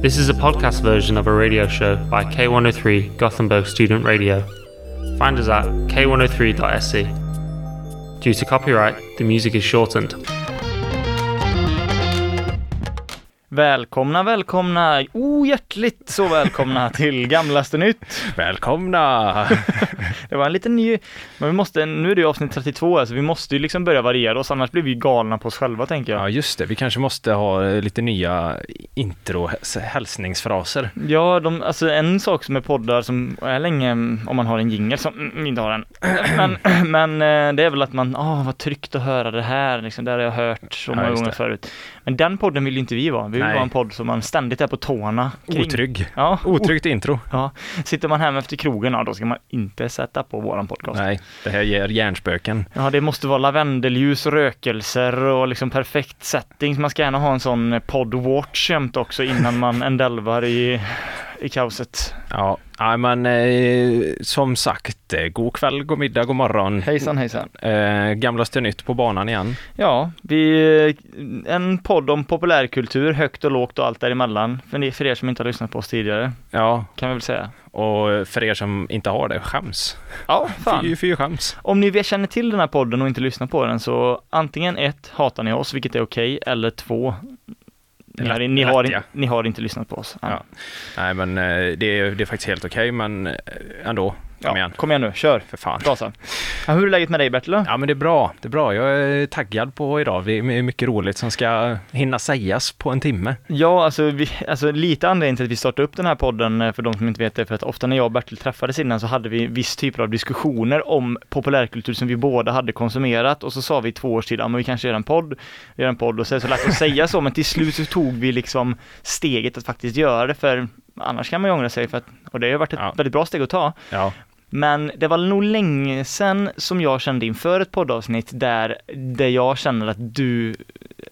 This is a podcast version of a radio show by K103 Gothenburg Student Radio. Find us at k103.se. Due to copyright, the music is shortened. Välkomna, välkomna, oh hjärtligt så välkomna till Gamlaste Nytt. Välkomna! Det var en liten ny, men vi måste, nu är det ju avsnitt 32 alltså vi måste ju liksom börja variera oss annars blir vi galna på oss själva tänker jag. Ja just det, vi kanske måste ha lite nya intro hälsningsfraser. Ja, de, alltså en sak som är poddar som är länge, om man har en jingel som mm, inte har en, men, men eh, det är väl att man, åh vad tryggt att höra det här, liksom, det har jag hört så Ja, många just gånger förut. Men den podden vill ju inte vi vara, vi vill Nej. vara en podd som man ständigt är på tårna kring. Otrygg. Ja, Otryggt intro. Ja, sitter man hemma efter krogen, ja då ska man inte sätta på våran podcast. Nej, det här ger hjärnspöken. Ja, det måste vara lavendelljus och rökelser och liksom perfekt setting. Man ska gärna ha en sån podd-watch jämt också innan man endelvar i, i kaoset. Ja, ja men eh, som sagt, eh, god kväll, god middag, god morgon. Hejsan hejsan. Eh, gamlaste nytt på banan igen. Ja, vi, en podd om populärkultur, högt och lågt och allt däremellan. För, för er som inte har lyssnat på oss tidigare, Ja, kan vi väl säga. och för er som inte har det, skäms. Ja, fan. Fy, fy skäms. Om ni känner till den här podden och inte lyssnar på den så antingen ett, hatar ni oss, vilket är okej, eller två, ni har, ni, har, ja. ni har inte lyssnat på oss. Ja. Nej, men eh, det är, det är faktiskt helt okej, men eh, ändå. Kom igen. Kom igen nu, kör! För fan. Gasa. Ja, hur är läget med dig Bertil? Ja men det är bra, det är bra. Jag är taggad på idag. Det är mycket roligt som ska hinna sägas på en timme. Ja, alltså, vi, alltså lite anledning till att vi startade upp den här podden, eh, för de som inte vet det, för att ofta när jag och Bertil träffades innan så hade vi viss typer av diskussioner om populärkultur som vi båda hade konsumerat och så sa vi i två års tid, ja men vi kanske gör en podd, vi gör en podd och så så lätt att säga så, men till slut så tog vi liksom steget att faktiskt göra det, för annars kan man ju ångra sig, för att, och det har varit ett Ja. väldigt bra steg att ta. Ja, men det var nog länge sedan som jag kände inför ett poddavsnitt där, där jag känner att du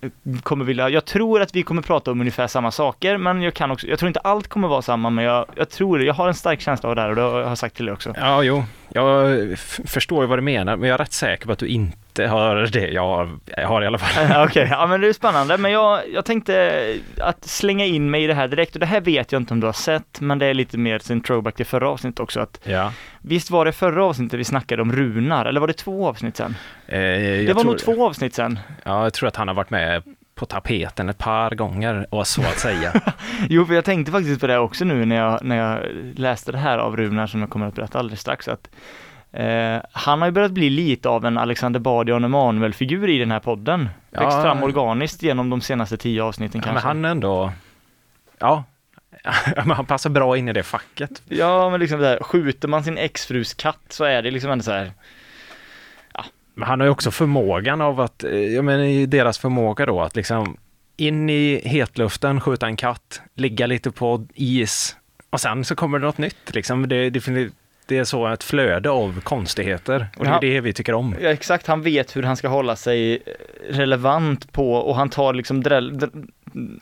eh, kommer vilja, jag tror att vi kommer prata om ungefär samma saker, men jag kan också, jag tror inte allt kommer vara samma, men jag, jag tror det, jag har en stark känsla av det här och det har jag sagt till dig också. ja jo. Jag förstår vad du menar, men jag är rätt säker på att du inte har det jag har, i alla fall. Okej, ja men det är spännande, men jag, jag tänkte att slänga in mig i det här direkt och det här vet jag inte om du har sett, men det är lite mer sin throwback till förra avsnittet också, att Ja. visst var det förra avsnittet vi snackade om runar, eller var det två avsnitt sen? Eh, Det var tror, nog två avsnitt sen. Ja, jag tror att han har varit med på tapeten ett par gånger, och så att säga. Jo, för jag tänkte faktiskt på det också nu när jag, när jag läste det här av Runar som jag kommer att berätta alldeles strax, att eh, han har ju börjat bli lite av en Alexander Bard och Emanuel-figur i den här podden. Ja. Växt fram organiskt genom de senaste tio avsnitten Ja, men kanske. han är ändå... Ja. Ja, men han passar bra in i det facket. Ja, men liksom det här, skjuter man sin exfrus katt så är det liksom ändå så här, Men han har ju också förmågan av att, eh, jag menar i deras förmåga då, att liksom in i hetluften, skjuta en katt, ligga lite på is och sen så kommer det något nytt liksom. Det, det, finns- det är så ett flöde av konstigheter och det är det vi tycker om. ja exakt, han vet hur han ska hålla sig relevant på och han tar liksom, dräll- dr-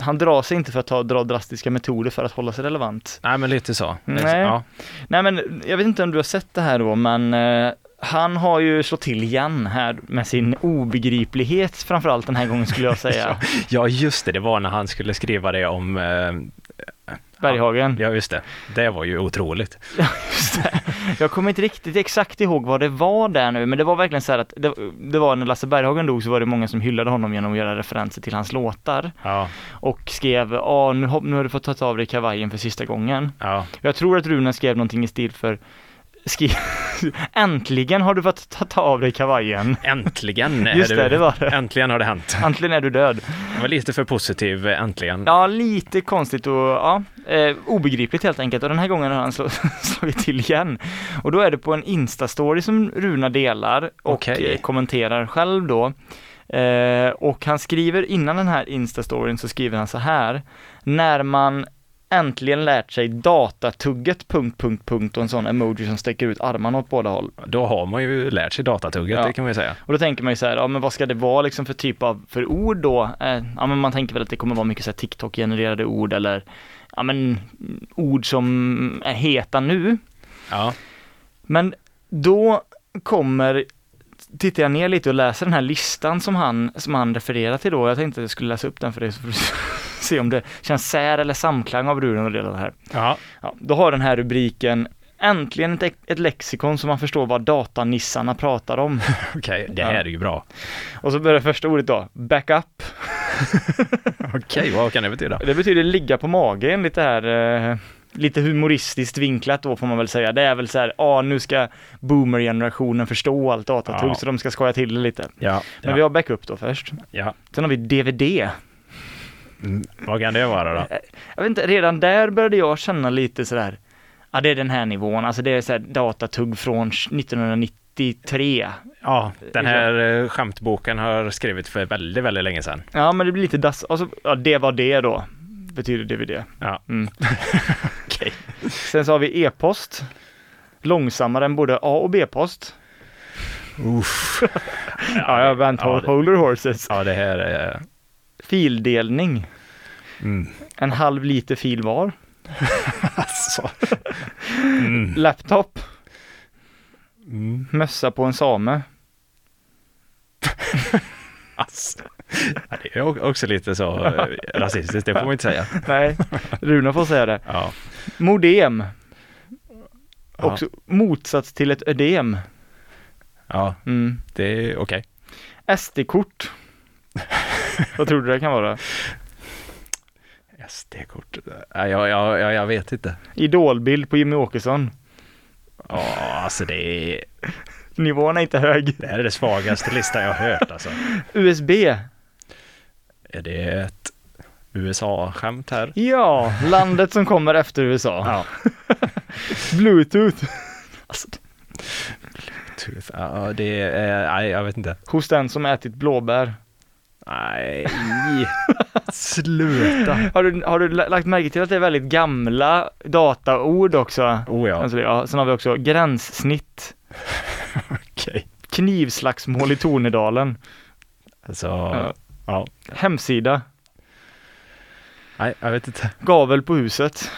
han drar sig inte för att ta, dra drastiska metoder för att hålla sig relevant. Nej men lite så. Nej. Ja. Nej men jag vet inte om du har sett det här då men eh, han har ju slått till igen här med sin obegriplighet framförallt den här gången skulle jag säga. ja just det, det var när han skulle skriva det om eh, Berghagen. Ja just det, det var ju otroligt. Just det. Jag kommer inte riktigt exakt ihåg vad det var där nu men det var verkligen så här att det, det var när Lasse Berghagen dog så var det många som hyllade honom genom att göra referenser till hans låtar Ja, och skrev ja nu, har- nu har du fått ta av dig kavajen för sista gången. ja, Jag tror att Runar skrev någonting i stil för skri... Äntligen har du fått ta, av dig kavajen. äntligen är Just du, det, det var det. Äntligen har det hänt. Äntligen är du död. Det var lite för positiv, äntligen. Ja, lite konstigt och ja, eh, obegripligt helt enkelt. Och den här gången har han slå, slagit till igen. Och då är det på en Insta-story som Runa delar och Okej. eh, kommenterar själv då. Eh, och han skriver innan den här Insta-storyn så skriver han så här. När man äntligen lärt sig datatugget punkt, punkt, punkt och en sån emoji som sträcker ut armarna åt båda håll. Då har man ju lärt sig datatugget, Ja. det kan man ju säga. Och då tänker man ju så här, ja men vad ska det vara liksom för typ av, för ord då? Eh, ja men man tänker väl att det kommer vara mycket så här TikTok-genererade ord eller ja men ord som är heta nu. Ja, Men då kommer, tittar jag ner lite och läser den här listan som han, som han refererar till då. Jag tänkte att jag skulle läsa upp den för dig så får du Se om det känns sär eller samklang av Runar och det här. Ja, Ja, då har den här rubriken Äntligen ett, ett lexikon så man förstår vad datanissarna pratar om. okej. Det här är ju bra. Och så börjar första ordet då, backup. Okej, vad kan det betyda? Det betyder ligga på mage enligt det här eh, lite humoristiskt vinklat då får man väl säga. Det är väl så här, ja nu ska boomer-generationen förstå allt datatugg Ja. så de ska skoja till det lite. Ja, Men ja, vi har backup då först. ja. Sen har vi DVD. Mm, vad kan det vara då? Jag vet inte, redan där började jag känna lite sådär, ja det är den här nivån, alltså det är så här datatugg från 1993. Ja, den här eh, skämtboken har skrivit för väldigt, väldigt länge sedan. Ja men det blir lite dass, alltså, ja det var det då, betyder DVD. Ja. Mm. Okej. Sen så har vi e-post, långsammare än både A och B-post. Uff. Ja, jag vänt ja, det- holder horses. Ja, det här är... Fildelning, Mm. en halv liter fil var. Alltså. Mm. Laptop, Mm. mössa på en same. Alltså. Ja, det är också lite så eh, rasistiskt, det får man inte säga. Nej, Runa får säga det. Ja. Modem, Ja. också motsats till ett ödem. Ja, Mm. det är okej. SD-kort. Vad tror du det kan vara? SD-kort. Jag, jag, jag, jag vet inte. Idolbild på Jimmy Åkesson. Ja, alltså det är... Nivån är inte hög. Det här är det svagaste listan jag har hört alltså. USB. Är det ett USA-skämt här? Ja, landet som kommer efter USA. Ja. Bluetooth. Alltså, Tooth. Ja, det är... Nej, jag vet inte. Hos den som ätit blåbär. Nej. Sluta. Har du, har du la- lagt märke till att det är väldigt gamla dataord också? Oh ja, Alltså, ja. Sen har vi också gränssnitt. okej. Knivslagsmål i Tornedalen. Alltså, Ja. ja. Hemsida. Nej, jag vet inte. Gavel på huset.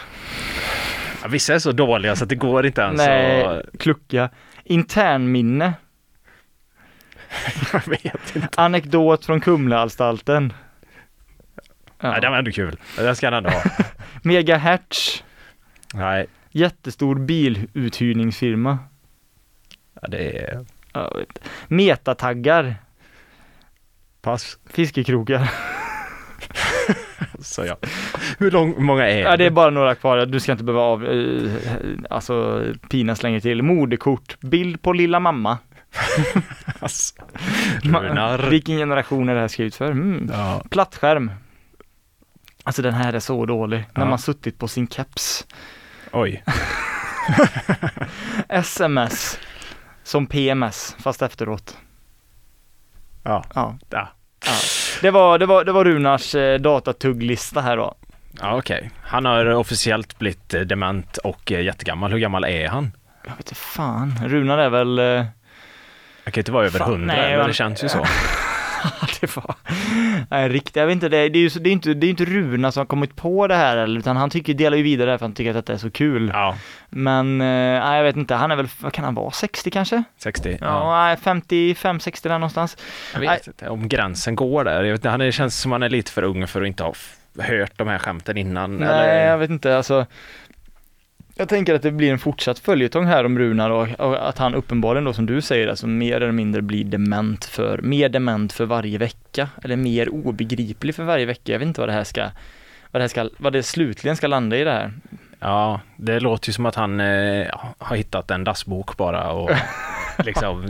Ja, vissa är så dåliga så att det går inte ens Nej, att... klucka. Internminne. Jag vet inte. Anekdot från Kumlaanstalten. Ja. Nej, den var ändå kul. Den ska han ändå ha. Megahertz. Nej, Jättestor biluthyrningsfirma. ja, det är... Ja. Metataggar. Pass. Fiskekrokar. Så ja. Hur lång, många är Ja, det är bara några kvar. Du ska inte behöva av, eh, alltså pinas längre till. Modekort. Bild på lilla mamma. Alltså. Runar. Vilken generation är det här skrivet för? Mm. Ja. Plattskärm. Alltså den här är så dålig. När Ja. man suttit på sin keps. Oj. SMS. Som PMS, fast efteråt. Ja. Ja. Ja. Det, var, det, var, det var Runars eh, datatugglista här då. ja okej. Han har officiellt blivit eh, dement och eh, jättegammal. Hur gammal är han? Jag vet inte fan. Runar är väl... Eh, Han kan inte vara över Fan, hundra, nej, men det känns ju så. det var... Nej, riktigt. Jag vet inte. Det, det är ju det är inte, det är inte Runa som har kommit på det här eller, utan han tycker, delar ju vidare det för han tycker att detta är så kul. Ja, Men, eh, nej jag vet inte. Han är väl, vad kan han vara? 60 kanske? 60. Ja, nej, 55, 60 där någonstans. Jag Nej. vet inte om gränsen går där. Jag vet inte, han är, känns som han är lite för ung för att inte ha hört de här skämten innan. Nej, eller? jag vet inte. Alltså, jag tänker att det blir en fortsatt följetong här om Runar och, och att han uppenbarligen då som du säger, alltså mer eller mindre blir dement för, mer dement för varje vecka. Eller mer obegriplig för varje vecka. Jag vet inte vad det här ska, vad det, här ska, vad det slutligen ska landa i det här. Ja, det låter ju som att han eh, har hittat en dassbok bara och liksom,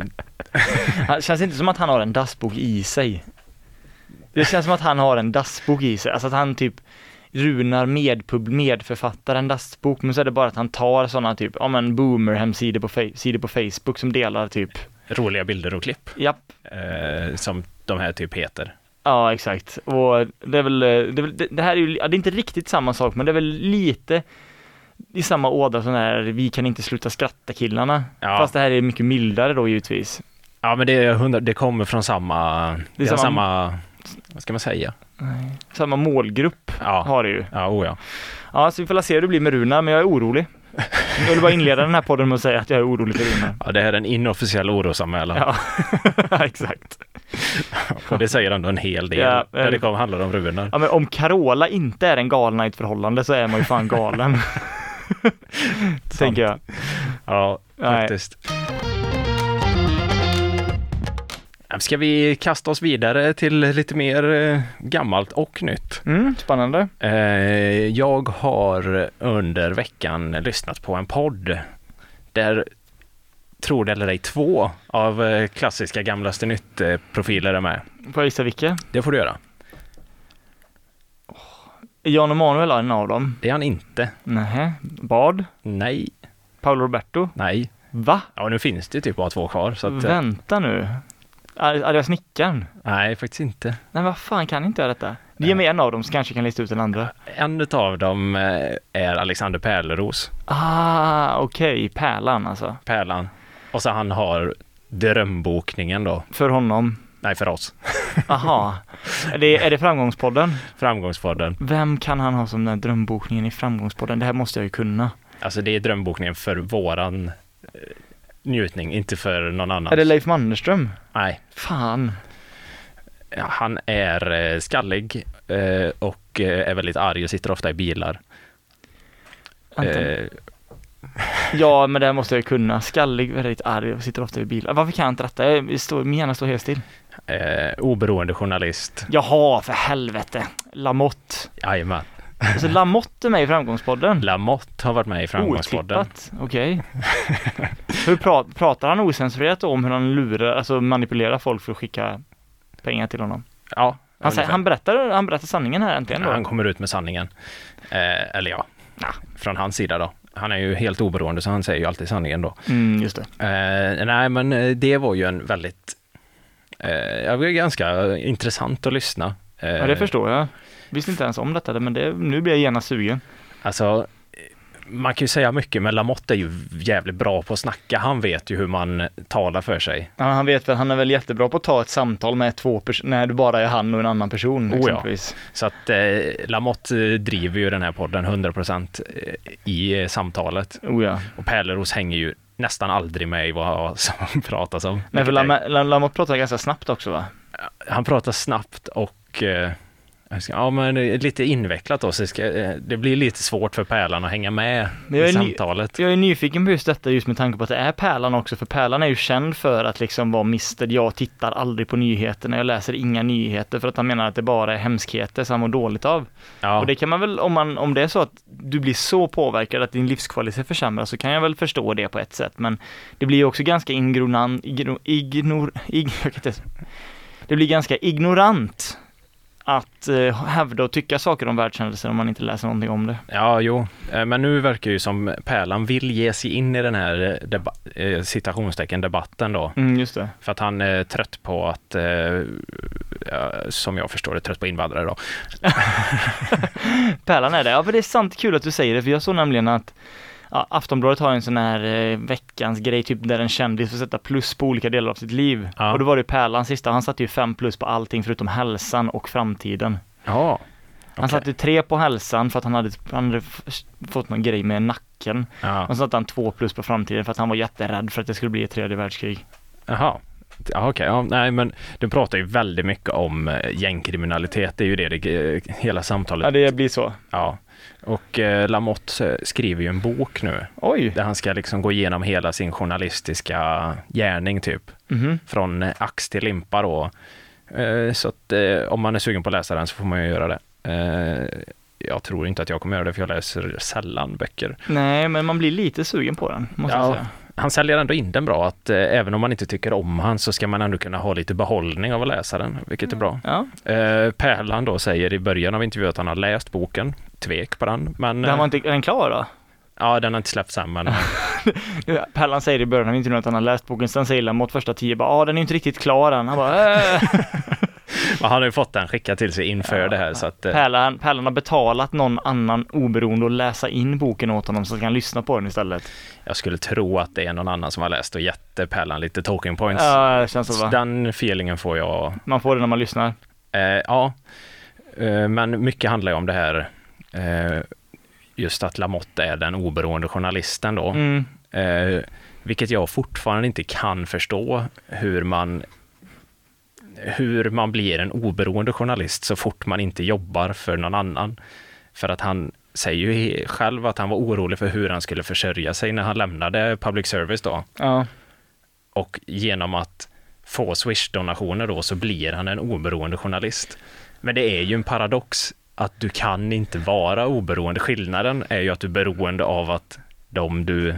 Det känns inte som att han har en dassbok i sig. Det känns som att han har en dassbok i sig, alltså att han typ Runar medpub, medförfattar en dassbok, men så är det bara att han tar sådana typ, ja men boomer hemsidor på, sidor på Facebook som delar typ, roliga bilder och klipp japp, eh, som de här typ heter. ja exakt. Och det är väl, eh, det, är väl, det, det här är ju, ja, det är inte riktigt samma sak, men det är väl lite i samma ådra som här, vi kan inte sluta skratta killarna. Ja. Fast det här är mycket mildare då givetvis. Ja, men det, är hundra, det kommer från samma, det är samma- samma, vad ska man säga? Samma målgrupp Ja, har det ju. ja, oh ja. Ja, så vi får se hur det blir med Runar, men jag är orolig. Jag vill bara inleda den här podden med att säga att jag är orolig för Runar. ja, det här är en inofficiell orosanmälan. Ja, exakt. Och det säger ändå en hel del Ja, när det kommer handlar om Runar. Ja men om Carola inte är en galna i ett förhållande så är man ju fan galen. Tänker jag. Ja, Nej. faktiskt. Ja, Ska vi kasta oss vidare till lite mer eh, gammalt och nytt? Mm, spännande. Eh, Jag har under veckan lyssnat på en podd där, tror det eller ej, två av eh, klassiska gamlaste nytt-profiler är med. Får jag gissa vilka? Det får du göra. Är Jan Emanuel en av dem? Det är han inte. Nähä. Bard? Nej, Paolo Roberto? nej. Va? Ja, nu finns det typ bara två kvar. Så att, Vänta nu. Är, jag snickaren? nej, faktiskt inte. Nej vad fan kan inte jag detta? Ge mig en av dem så kanske jag kan lista ut den andra. En av dem eh, är Alexander Pärleros, Ah, okej. Pärlan alltså. Pärlan. Och så han har drömbokningen då. För honom. Nej, för oss. Aha. Är det, är det Framgångspodden? Framgångspodden. Vem kan han ha som den drömbokningen i Framgångspodden? Det här måste jag ju kunna. Alltså det är drömbokningen för våran njutning, inte för någon annan. Är det Leif Mannerström? Nej, Fan. Han är eh, skallig eh, och eh, är väldigt arg och sitter ofta i bilar. Eh, Ja, men det här måste jag kunna. Skallig, väldigt arg och sitter ofta i bil. Varför kan jag inte detta? Jag står, min hjärna står helt still. eh, oberoende journalist. Jaha, för helvete. Lamotte. Jajamän. Alltså Lamotte är med i Framgångspodden. Lamotte har varit med i Framgångspodden. Otippat. Okej. hur pra- pratar han osensurerat om hur han lurar, alltså manipulerar folk för att skicka pengar till honom? Ja, Han, säger, han, berättar, han berättar sanningen här äntligen då. han kommer ut med sanningen. Eh, eller ja, Ja. från hans sida då. Han är ju helt oberoende så han säger ju alltid sanningen då. Mm, just det. Eh, nej, men eh, det var ju en väldigt, eh, det var ganska intressant att lyssna. Eh, Ja, det förstår jag. Visste inte ens om detta, men det, nu blir jag genast sugen. Alltså, man kan ju säga mycket, men Lamotte är ju jävligt bra på att snacka. Han vet ju hur man talar för sig. Ja, han vet väl, han är väl jättebra på att ta ett samtal med två personer, när du bara är han och en annan person Oh ja. Så att eh, Lamotte eh, driver ju den här podden 100% i eh, samtalet. Oh ja. Och Pärleros hänger ju nästan aldrig med i vad som pratas om. Nej, för Lamotte pratar ganska snabbt också va? Han pratar snabbt och eh, Ja, men det är lite invecklat då, så det, ska, eh, det blir lite svårt för Pärlan att hänga med i är ny- samtalet. Jag är nyfiken på just detta just med tanke på att det är Pärlan också, för Pärlan är ju känd för att liksom vara Mr. Jag tittar aldrig på nyheterna, jag läser inga nyheter för att han menar att det bara är hemskheter som han mår dåligt av. Ja, Och det kan man väl, om, man, om det är så att du blir så påverkad att din livskvalitet försämras så kan jag väl förstå det på ett sätt, men det blir ju också ganska ignorant, ignor, ignor, ig, jag kan inte, det blir ganska ignorant att eh, hävda och tycka saker om världshändelser om man inte läser någonting om det. ja, jo, Eh, men nu verkar ju som Pärlan vill ge sig in i den här eh, deba- eh, citationstecken debatten då. Mm, just det. För att han är trött på att, eh, som jag förstår det, trött på invandrare då. Pärlan är det. Ja, för det är sant kul att du säger det, för jag såg nämligen att ja, Aftonbladet har en sån här eh, veckans grej, typ där en kändis får sätta plus på olika delar av sitt liv. Ja. Och då var det Pärlan sista, han satte ju fem plus på allting förutom hälsan och framtiden. Ja, Han Okej. satte tre på hälsan för att han hade, han hade fått någon grej med nacken. ja. Och så satte han två plus på framtiden för att han var jätterädd för att det skulle bli ett tredje världskrig. Jaha. Ja, okej. Ja, nej, men du pratar ju väldigt mycket om eh, gängkriminalitet. Det är ju det, det eh, hela samtalet. Ja, det blir så. Ja. Och eh, Lamotte eh, skriver ju en bok nu Oj! där han ska liksom gå igenom hela sin journalistiska gärning typ. Mhm. Från eh, ax till limpa då. Eh, så att eh, om man är sugen på att läsa den så får man ju göra det. Eh, jag tror inte att jag kommer göra det för jag läser sällan böcker. Nej, men man blir lite sugen på den, måste Ja. jag säga. Han säljer ändå in den bra att eh, även om man inte tycker om han så ska man ändå kunna ha lite behållning av att läsa den, vilket är bra. Ja, Eh, Pärlan då säger i början av intervjun att han har läst boken, tvek på den, men den var eh, inte, är den klar då? ja, den har inte släppts än, men Pärlan säger i början av intervjun att han har läst boken, sen säger Lamotte första tio bara ja den är inte riktigt klar än. Han bara äh. han har ju fått den skickad till sig inför det här så att eh, Pärlan, Pärlan har betalat någon annan oberoende att läsa in boken åt honom så att han kan lyssna på den istället. jag skulle tro att det är någon annan som har läst och gett eh, Pärlan lite talking points. Ja, det känns så Så va. den feelingen får jag. Man får det när man lyssnar. Eh, ja, eh, men mycket handlar ju om det här eh, just att Lamotte är den oberoende journalisten då. Mm. Eh, vilket jag fortfarande inte kan förstå hur man hur man blir en oberoende journalist så fort man inte jobbar för någon annan. För att han säger ju själv att han var orolig för hur han skulle försörja sig när han lämnade public service då. Ja. Och genom att få Swish-donationer då så blir han en oberoende journalist. Men det är ju en paradox att du kan inte vara oberoende. Skillnaden är ju att du är beroende av att de, du,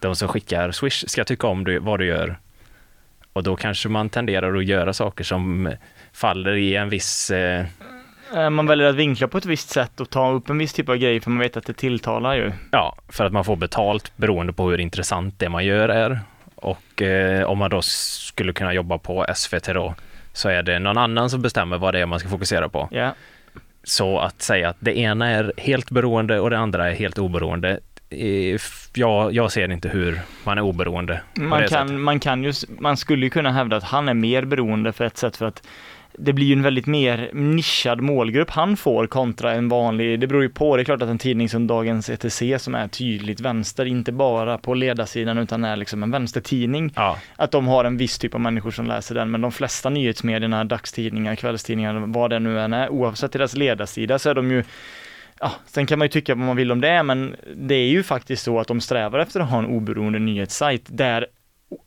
de som skickar Swish ska tycka om du, vad du gör. Och då kanske man tenderar att göra saker som faller i en viss... Eh, Eh, Man väljer att vinkla på ett visst sätt och ta upp en viss typ av grej för man vet att det tilltalar ju. ja, för att man får betalt beroende på hur intressant det man gör är. Och eh, om man då skulle kunna jobba på SVT då, så är det någon annan som bestämmer vad det är man ska fokusera på. Ja. Så att säga att det ena är helt beroende och det andra är helt oberoende, jag, jag ser inte hur man är oberoende. Man kan, sättet. man kan ju, s- man skulle ju kunna hävda att han är mer beroende för ett sätt för att det blir ju en väldigt mer nischad målgrupp han får kontra en vanlig, det beror ju på, det är klart att en tidning som Dagens ETC som är tydligt vänster, inte bara på ledarsidan utan är liksom en vänstertidning, Ja, att de har en viss typ av människor som läser den, men de flesta nyhetsmedierna, dagstidningar, kvällstidningar, vad det nu än är, oavsett deras ledarsida så är de ju Ja, sen kan man ju tycka vad man vill om det, men det är ju faktiskt så att de strävar efter att ha en oberoende nyhetssajt där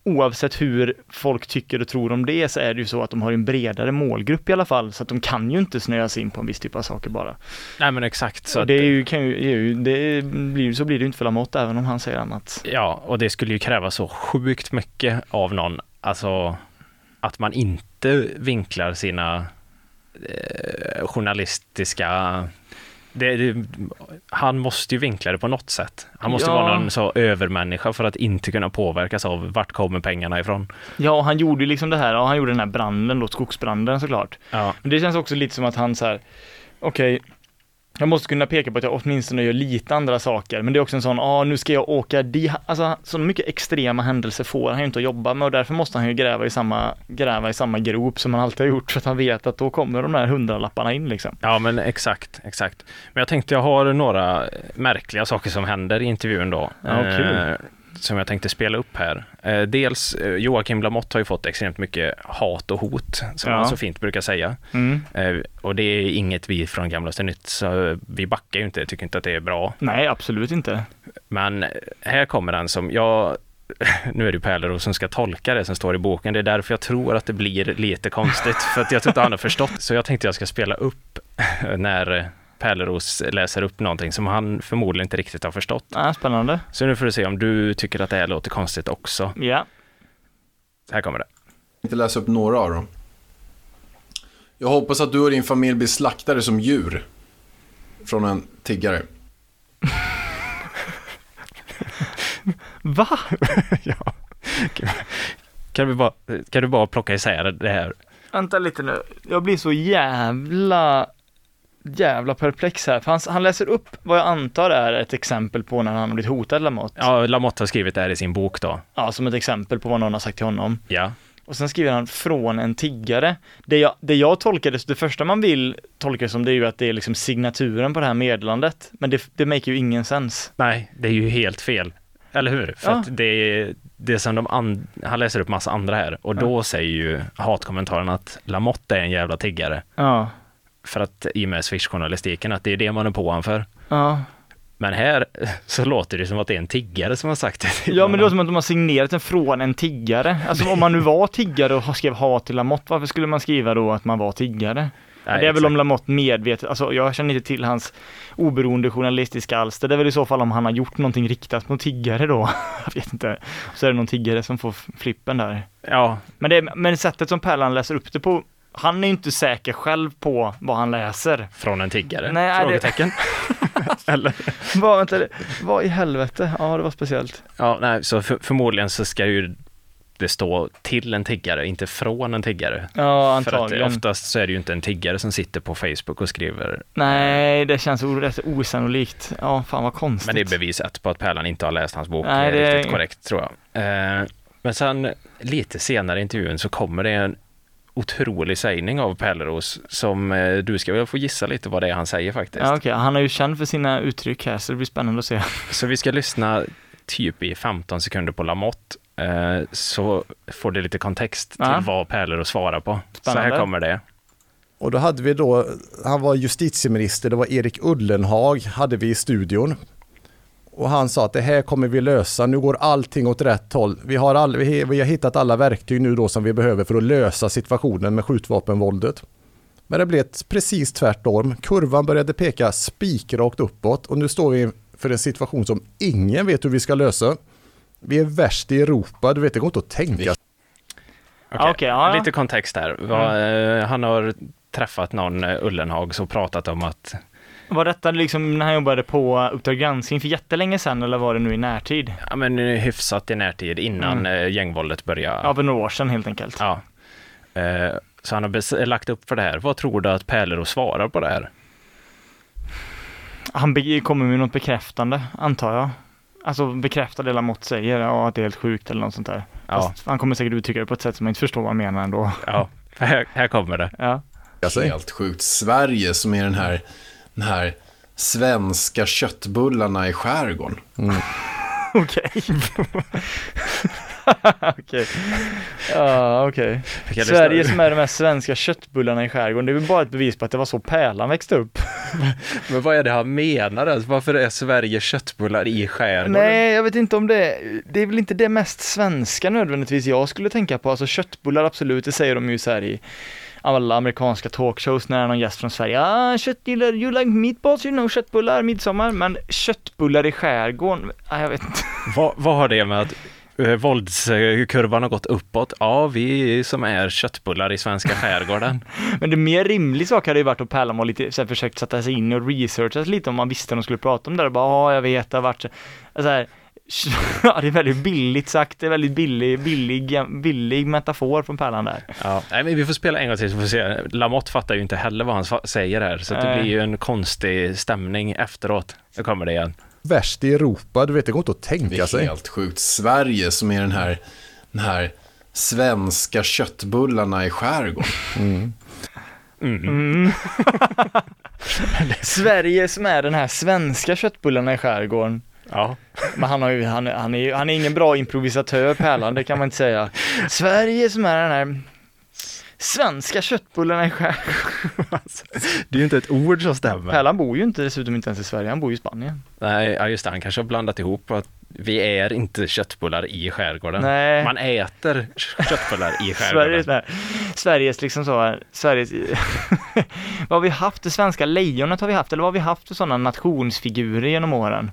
oavsett hur folk tycker och tror om det så är det ju så att de har en bredare målgrupp i alla fall, så att de kan ju inte snöa sig in på en viss typ av saker bara. nej men exakt. Så det är ju, kan ju det blir, så blir det ju inte för Lamotte även om han säger annat. Ja, och det skulle ju kräva så sjukt mycket av någon, alltså att man inte vinklar sina eh, journalistiska det, han måste ju vinkla det på något sätt. Han måste Ja. vara någon så övermänniska för att inte kunna påverkas av vart kommer pengarna ifrån. Ja, han gjorde ju liksom det här, ja, han gjorde den här branden då, skogsbranden såklart. Ja, Men det känns också lite som att han så här, okej, jag måste kunna peka på att jag åtminstone gör lite andra saker, men det är också en sån, ja nu ska jag åka di, alltså så mycket extrema händelser får han ju inte att jobba med och därför måste han ju gräva i samma, gräva i samma grop som han alltid har gjort, för att han vet att då kommer de där hundralapparna in liksom. ja men exakt, exakt. Men jag tänkte jag har några märkliga saker som händer i intervjun då. Ja, kul. Som jag tänkte spela upp här. Eh, dels eh, Joakim Lamotte har ju fått extremt mycket hat och hot, som Ja. han så fint brukar säga. Mm. Eh, och det är inget vi från Gamlaste Nytt, så vi backar ju inte, tycker inte att det är bra. Nej, absolut inte. Men här kommer den som jag nu är det ju Pärleros som ska tolka det som står i boken. Det är därför jag tror att det blir lite konstigt, för att jag tror inte han har förstått. Så jag tänkte jag ska spela upp när Pärleros läser upp någonting som han förmodligen inte riktigt har förstått. Ja, spännande. Så nu får du se om du tycker att det här låter konstigt också. Ja. Här kommer det. inte läsa upp några av dem. Jag hoppas att du och din familj blir slaktade som djur. Från en tiggare. Va? ja. Kan, vi bara, kan du bara plocka isär det här? Vänta lite nu. Jag blir så jävla jävla perplex här, för han, han läser upp vad jag antar är ett exempel på när han har blivit hotad Lamotte. Ja, Lamotte har skrivit det här i sin bok då. Ja, som ett exempel på vad någon har sagt till honom. Ja. Och sen skriver han från en tiggare. Det jag, det jag tolkade, det första man vill tolka det som det är ju att det är liksom signaturen på det här meddelandet. Men det, det make ju ingen sens. Nej, det är ju helt fel. Eller hur? För Ja. att det är det som de and- han läser upp massa andra här och då säger ju hatkommentaren att Lamotte är en jävla tiggare. Ja. För att i och med Swish-journalistiken, att det är det man är på han för. Ja. Men här så låter det som att det är en tiggare som har sagt det. Ja men det låter honom. som att de har signerat den från en tiggare. Alltså om man nu var tiggare och skrev hat till Lamotte, varför skulle man skriva då att man var tiggare? Nej, det är väl om exakt. Lamotte medvetet, alltså jag känner inte till hans oberoende journalistiska alster. Det är väl i så fall om han har gjort någonting riktat mot tiggare då. Jag vet inte. Så är det någon tiggare som får flippen där. Ja, Men, det, men sättet som Pärlan läser upp det på, han är ju inte säker själv på vad han läser. från en tiggare? Nej, det- Frågetecken. Eller? Vad, vänta, vad i helvete? Ja, det var speciellt. Ja, nej, så för, förmodligen så ska ju det stå till en tiggare, inte från en tiggare. Ja, För att antagligen. oftast så är det ju inte en tiggare som sitter på Facebook och skriver Nej, det känns rätt osannolikt. Ja, fan vad konstigt. Men det är bevis ett på att Pärlan inte har läst hans bok Nej, Nej, det riktigt korrekt tror jag. Eh, men sen lite senare i intervjun så kommer det en otrolig sägning av Pärleros som eh, du ska väl få gissa lite vad det är han säger faktiskt. Ja, okej. Han är ju känd för sina uttryck här, så det blir spännande att se. Så vi ska lyssna typ i 15 sekunder på Lamotte eh, så får det lite kontext till Ja. vad Pärleros svarar på. Så Spännande. här kommer det. Och då hade vi då, han var justitieminister, det var Erik Ullenhag, hade vi i studion. Och han sa att det här kommer vi lösa, nu går allting åt rätt håll. Vi har, all, vi, vi har hittat alla verktyg nu då som vi behöver för att lösa situationen med skjutvapenvåldet. Men det blev ett precis tvärtom. Kurvan började peka spikrakt uppåt och nu står vi för en situation som ingen vet hur vi ska lösa. Vi är värst i Europa, du vet det går inte att tänka okej, ja, ja. Lite kontext här. Vad, eh, Han har träffat någon eh, Ullenhags och pratat om att Var detta liksom när han jobbade på Uppdrag granskning för jättelänge sedan eller var det nu i närtid? ja, men, eh, hyfsat i närtid innan Mm. eh, gängvåldet började. Ja, för några år sedan helt enkelt. Ja. Eh, Så han har lagt upp för det här. Vad tror du att Pärleros svarar på det här? Han kommer med något bekräftande, antar jag. Alltså bekräfta det Lamotte säger, ja att det är helt sjukt eller något sånt där. Ja, Fast han kommer säkert uttrycka det på ett sätt som man inte förstår vad han menar ändå. ja. Här, här kommer det. Ja. sig. Helt sjukt. Sverige som är den här, den här svenska köttbullarna i skärgården. Okej. Okej. Ja, okej. Sverige som är de här svenska köttbullarna i skärgården, det är väl bara ett bevis på att det var så Pärlan växte upp. Men vad är det han menar? Alltså, Varför är Sverige köttbullar i skärgården? Nej, jag vet inte om det, det är väl inte det mest svenska nödvändigtvis jag skulle tänka på. Alltså köttbullar absolut, det säger de ju så här i alla amerikanska talkshows när någon gäst från Sverige. Ah, köttbullar, you like meatballs, you know, köttbullar, midsommar. Men köttbullar i skärgården, ah, jag vet inte. Vad, vad har det med att eh, våldskurvan har gått uppåt? Ja, vi som är köttbullar i svenska skärgården. Men det mer rimlig sak hade ju varit att Pärlan lite, så här, försökt sätta sig in och researcha lite om man visste att de skulle prata om det. Och bara, ja, jag vet, det har varit så. så här, Ja, det är väldigt billigt sagt, det är väldigt billig, billig, billig metafor från Pärlan där. Ja, nej, men vi får spela en gång till så får vi se. Lamotte fattar ju inte heller vad han säger här, så det blir ju en konstig stämning efteråt. Nu kommer det igen. Värst i Europa, du vet det går inte att Det tänka är sig. helt sjukt. Sverige som är den här, den här svenska köttbullarna i skärgården. Mm. Mm. Sverige som är den här svenska köttbullarna i skärgården. Ja. Men han, har ju, han, han, är, han är ingen bra improvisatör, Pärlan, det kan man inte säga. Sverige som är den här svenska köttbullarna i skärgården. Det är ju inte ett ord som stämmer. Pärlan bor ju inte dessutom inte ens i Sverige, han bor ju i Spanien. Nej, ja, just det, han kanske har blandat ihop att vi är inte köttbullar i skärgården. Nej. Man äter köttbullar i skärgården. Sveriges, Sveriges liksom så, Sveriges, vad har vi haft? Det svenska lejonet har vi haft, eller vad har vi haft för sådana nationsfigurer genom åren?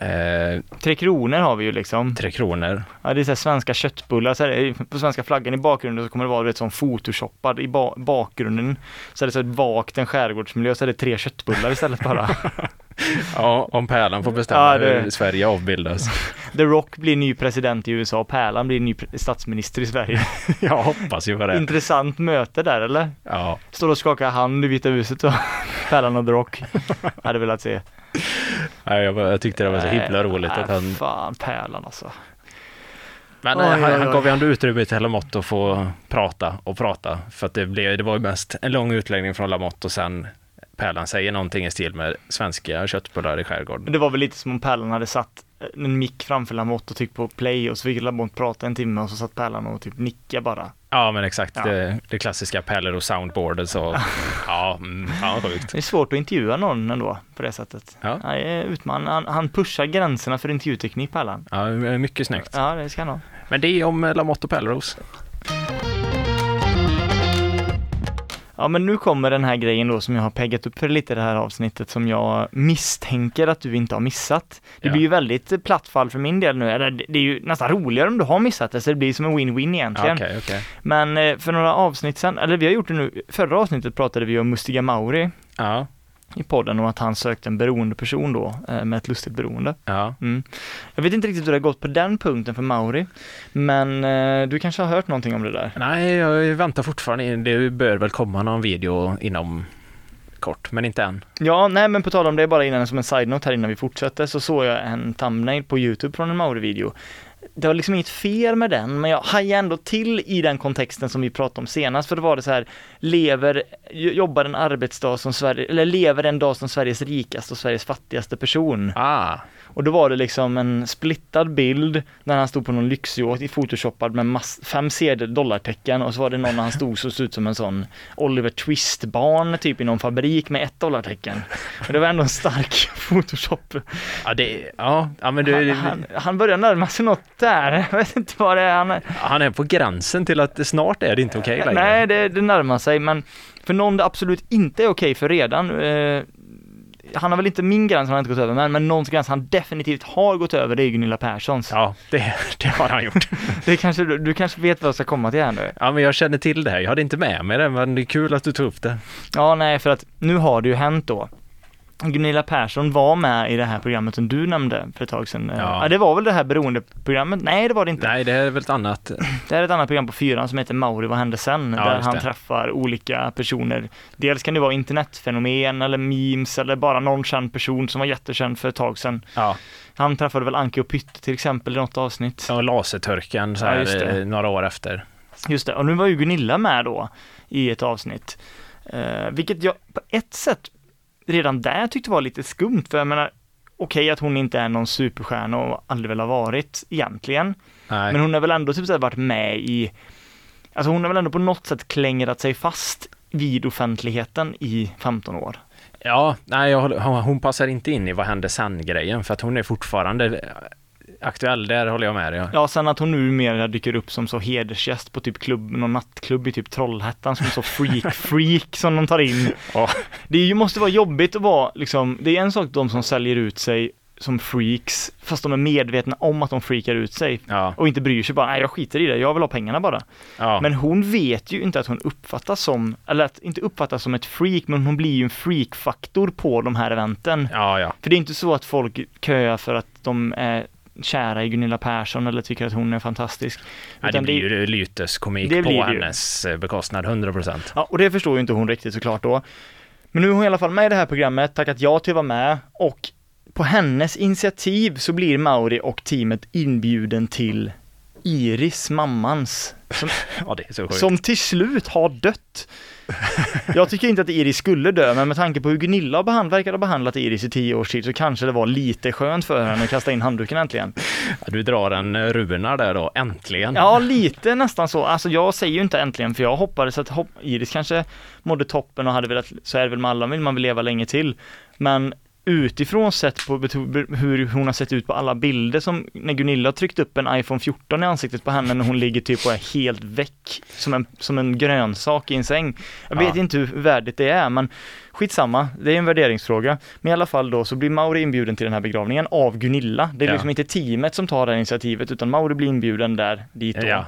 Eh, Tre Kronor har vi ju liksom. tre kronor. Ja, det är så här svenska köttbullar, så här, på svenska flaggan i bakgrunden så kommer det vara ett sån photoshoppad i ba- bakgrunden. Så är det så ett vakt en skärgårdsmiljö, så är det tre köttbullar istället bara. Ja, om Pärlan får bestämma Ja, det- hur Sverige avbildas. The Rock blir ny president i USA, Pärlan blir ny statsminister i Sverige. Jag hoppas ju på det. Intressant möte där eller? Ja, Står och skakar hand i Vita huset och Pärlan och The Rock. Hade velat se. Nej, jag, jag tyckte det var så himla Nej, roligt att nej, han... Fan, Pärlan alltså. Men Oj, eh, han, oj, han oj. gav ju ändå utrymme till Lamotte att få prata och prata. För att det, blev, det var ju mest en lång utläggning från Lamotte och sen Pärlan säger någonting i stil med svenska köttbullar i skärgården. Det var väl lite som om Pärlan hade satt en mick framför Lamotte och tryckt på play och så fick Lamotte prata en timme och så satt Pärlan och typ nicka bara. Ja, men exakt. Ja. Det, det klassiska Pärlor och soundboardet så... ja, mm, ja, sjukt. Det är svårt att intervjua någon ändå på det sättet. Ja. Han är utman, han, han pushar gränserna för intervjuteknik Pärlan. Ja, mycket snyggt. Ja, det ska han ha. Men det är om eh, Lamotte och Pärleros. Ja men nu kommer den här grejen då som jag har peggat upp för lite i det här avsnittet som jag misstänker att du inte har missat. Det Ja. blir ju väldigt platt fall för min del nu, eller det är ju nästan roligare om du har missat det så det blir som en win-win egentligen. Okej, okej. Men eh, för några avsnitt sen, eller vi har gjort det nu, förra avsnittet pratade vi om Mustiga Mauri Ja, i podden och att han sökte en beroende person då eh, med ett lustigt beroende. ja. Mm. Jag vet inte riktigt hur det har gått på den punkten för Mauri, men eh, du kanske har hört någonting om det där? Nej, jag väntar fortfarande. Det bör väl komma någon video inom kort, men inte än. Ja, nej men på tal om det, bara innan som en side-note här innan vi fortsätter, så såg jag en thumbnail på Youtube från en Mauri-video det var liksom inget fel med den, men jag hajade ändå till i den kontexten som vi pratade om senast, för då var det så här, lever, jobbar en arbetsdag som Sverige, eller lever en dag som Sveriges rikaste och Sveriges fattigaste person. Ah, och då var det liksom en splittad bild när han stod på någon lyxyacht i photoshoppad med fem sedel dollartecken och så var det någon när han stod så såg ut som en sån Oliver Twist-barn typ i någon fabrik med ett dollartecken. Och det var ändå en stark photoshop. ja, det, ja, ja men du, Han, han, han börjar närma sig något där. Jag vet inte vad det är. Han, han är på gränsen till att snart är det inte okej längre. nej, det, det närmar sig, men för någon det absolut inte är okej för redan. Han har väl inte min gräns, han har inte gått över, men, men någons gräns han definitivt har gått över, det är Gunilla Perssons. Ja, det, det har han gjort. Det kanske, du, du kanske vet vad jag ska komma till här nu? Ja, men jag känner till det här. Jag hade inte med mig det, men det är kul att du tog upp det. Ja, nej, för att nu har det ju hänt då. Gunilla Persson var med i det här programmet som du nämnde för ett tag sedan. Ja. Ja. det var väl det här beroendeprogrammet? Nej, det var det inte. Nej, det är väl ett annat. Det här är ett annat program på fyran som heter Mauri, vad hände sen? Ja, där han det. träffar olika personer. Dels kan det vara internetfenomen eller memes eller bara någon känd person som var jättekänd för ett tag sedan. Ja, Han träffade väl Anke och Pytte till exempel i något avsnitt. och laserturken så Ja, här, det. eh, några år efter. Just det, och nu var ju Gunilla med då i ett avsnitt. Eh, vilket jag på ett sätt redan där tyckte var lite skumt, för jag menar, okej att hon inte är någon superstjärna och aldrig väl har varit egentligen, Nej. men hon har väl ändå typ så här varit med i, alltså hon har väl ändå på något sätt klängrat sig fast vid offentligheten i 15 år. Ja, nej, jag, hon passar inte in i vad hände sen-grejen, för att hon är fortfarande aktuell, där håller jag med dig. Ja. Ja, sen att hon numera dyker upp som så hedersgäst på typ klubb, någon nattklubb i typ Trollhättan som så freak-freak som de tar in. Ja. Det ju, måste vara jobbigt att vara liksom, det är en sak de som säljer ut sig som freaks, fast de är medvetna om att de freakar ut sig Ja, och inte bryr sig bara, nej jag skiter i det, jag vill ha pengarna bara. ja. Men hon vet ju inte att hon uppfattas som, eller att inte uppfattas som ett freak, men hon blir ju en freak-faktor på de här eventen. ja. För det är inte så att folk köar för att de är kära i Gunilla Persson eller tycker att hon är fantastisk. Nej, det blir ju lyteskomik det på det ju. hennes eh, bekostnad, 100 procent. Ja, och det förstår ju inte hon riktigt såklart då. Men nu är hon i alla fall med i det här programmet, tackat ja till att vara med och på hennes initiativ så blir Mauri och teamet inbjuden till Iris, mammans, som, Ja, som till slut har dött. Jag tycker inte att Iris skulle dö, men med tanke på hur Gunilla behand, verkar ha behandlat Iris i tio års tid så kanske det var lite skönt för henne att kasta in handduken äntligen. Ja, Du drar en eh, Runar där då, äntligen. Ja, lite nästan så. Alltså jag säger ju inte äntligen, för jag hoppades att hopp, Iris kanske mådde toppen och hade velat, så är det väl med alla, vill man vill leva länge till. Men utifrån sett på hur hon har sett ut på alla bilder som när Gunilla har tryckt upp en iPhone 14 i ansiktet på henne när hon ligger typ och är helt väck som en, som en grönsak i en säng. Jag vet Ja. inte hur värdigt det är men skitsamma, det är en värderingsfråga. Men i alla fall då så blir Mauri inbjuden till den här begravningen av Gunilla. Det är Ja. liksom inte teamet som tar det här initiativet utan Mauri blir inbjuden där dit då ja.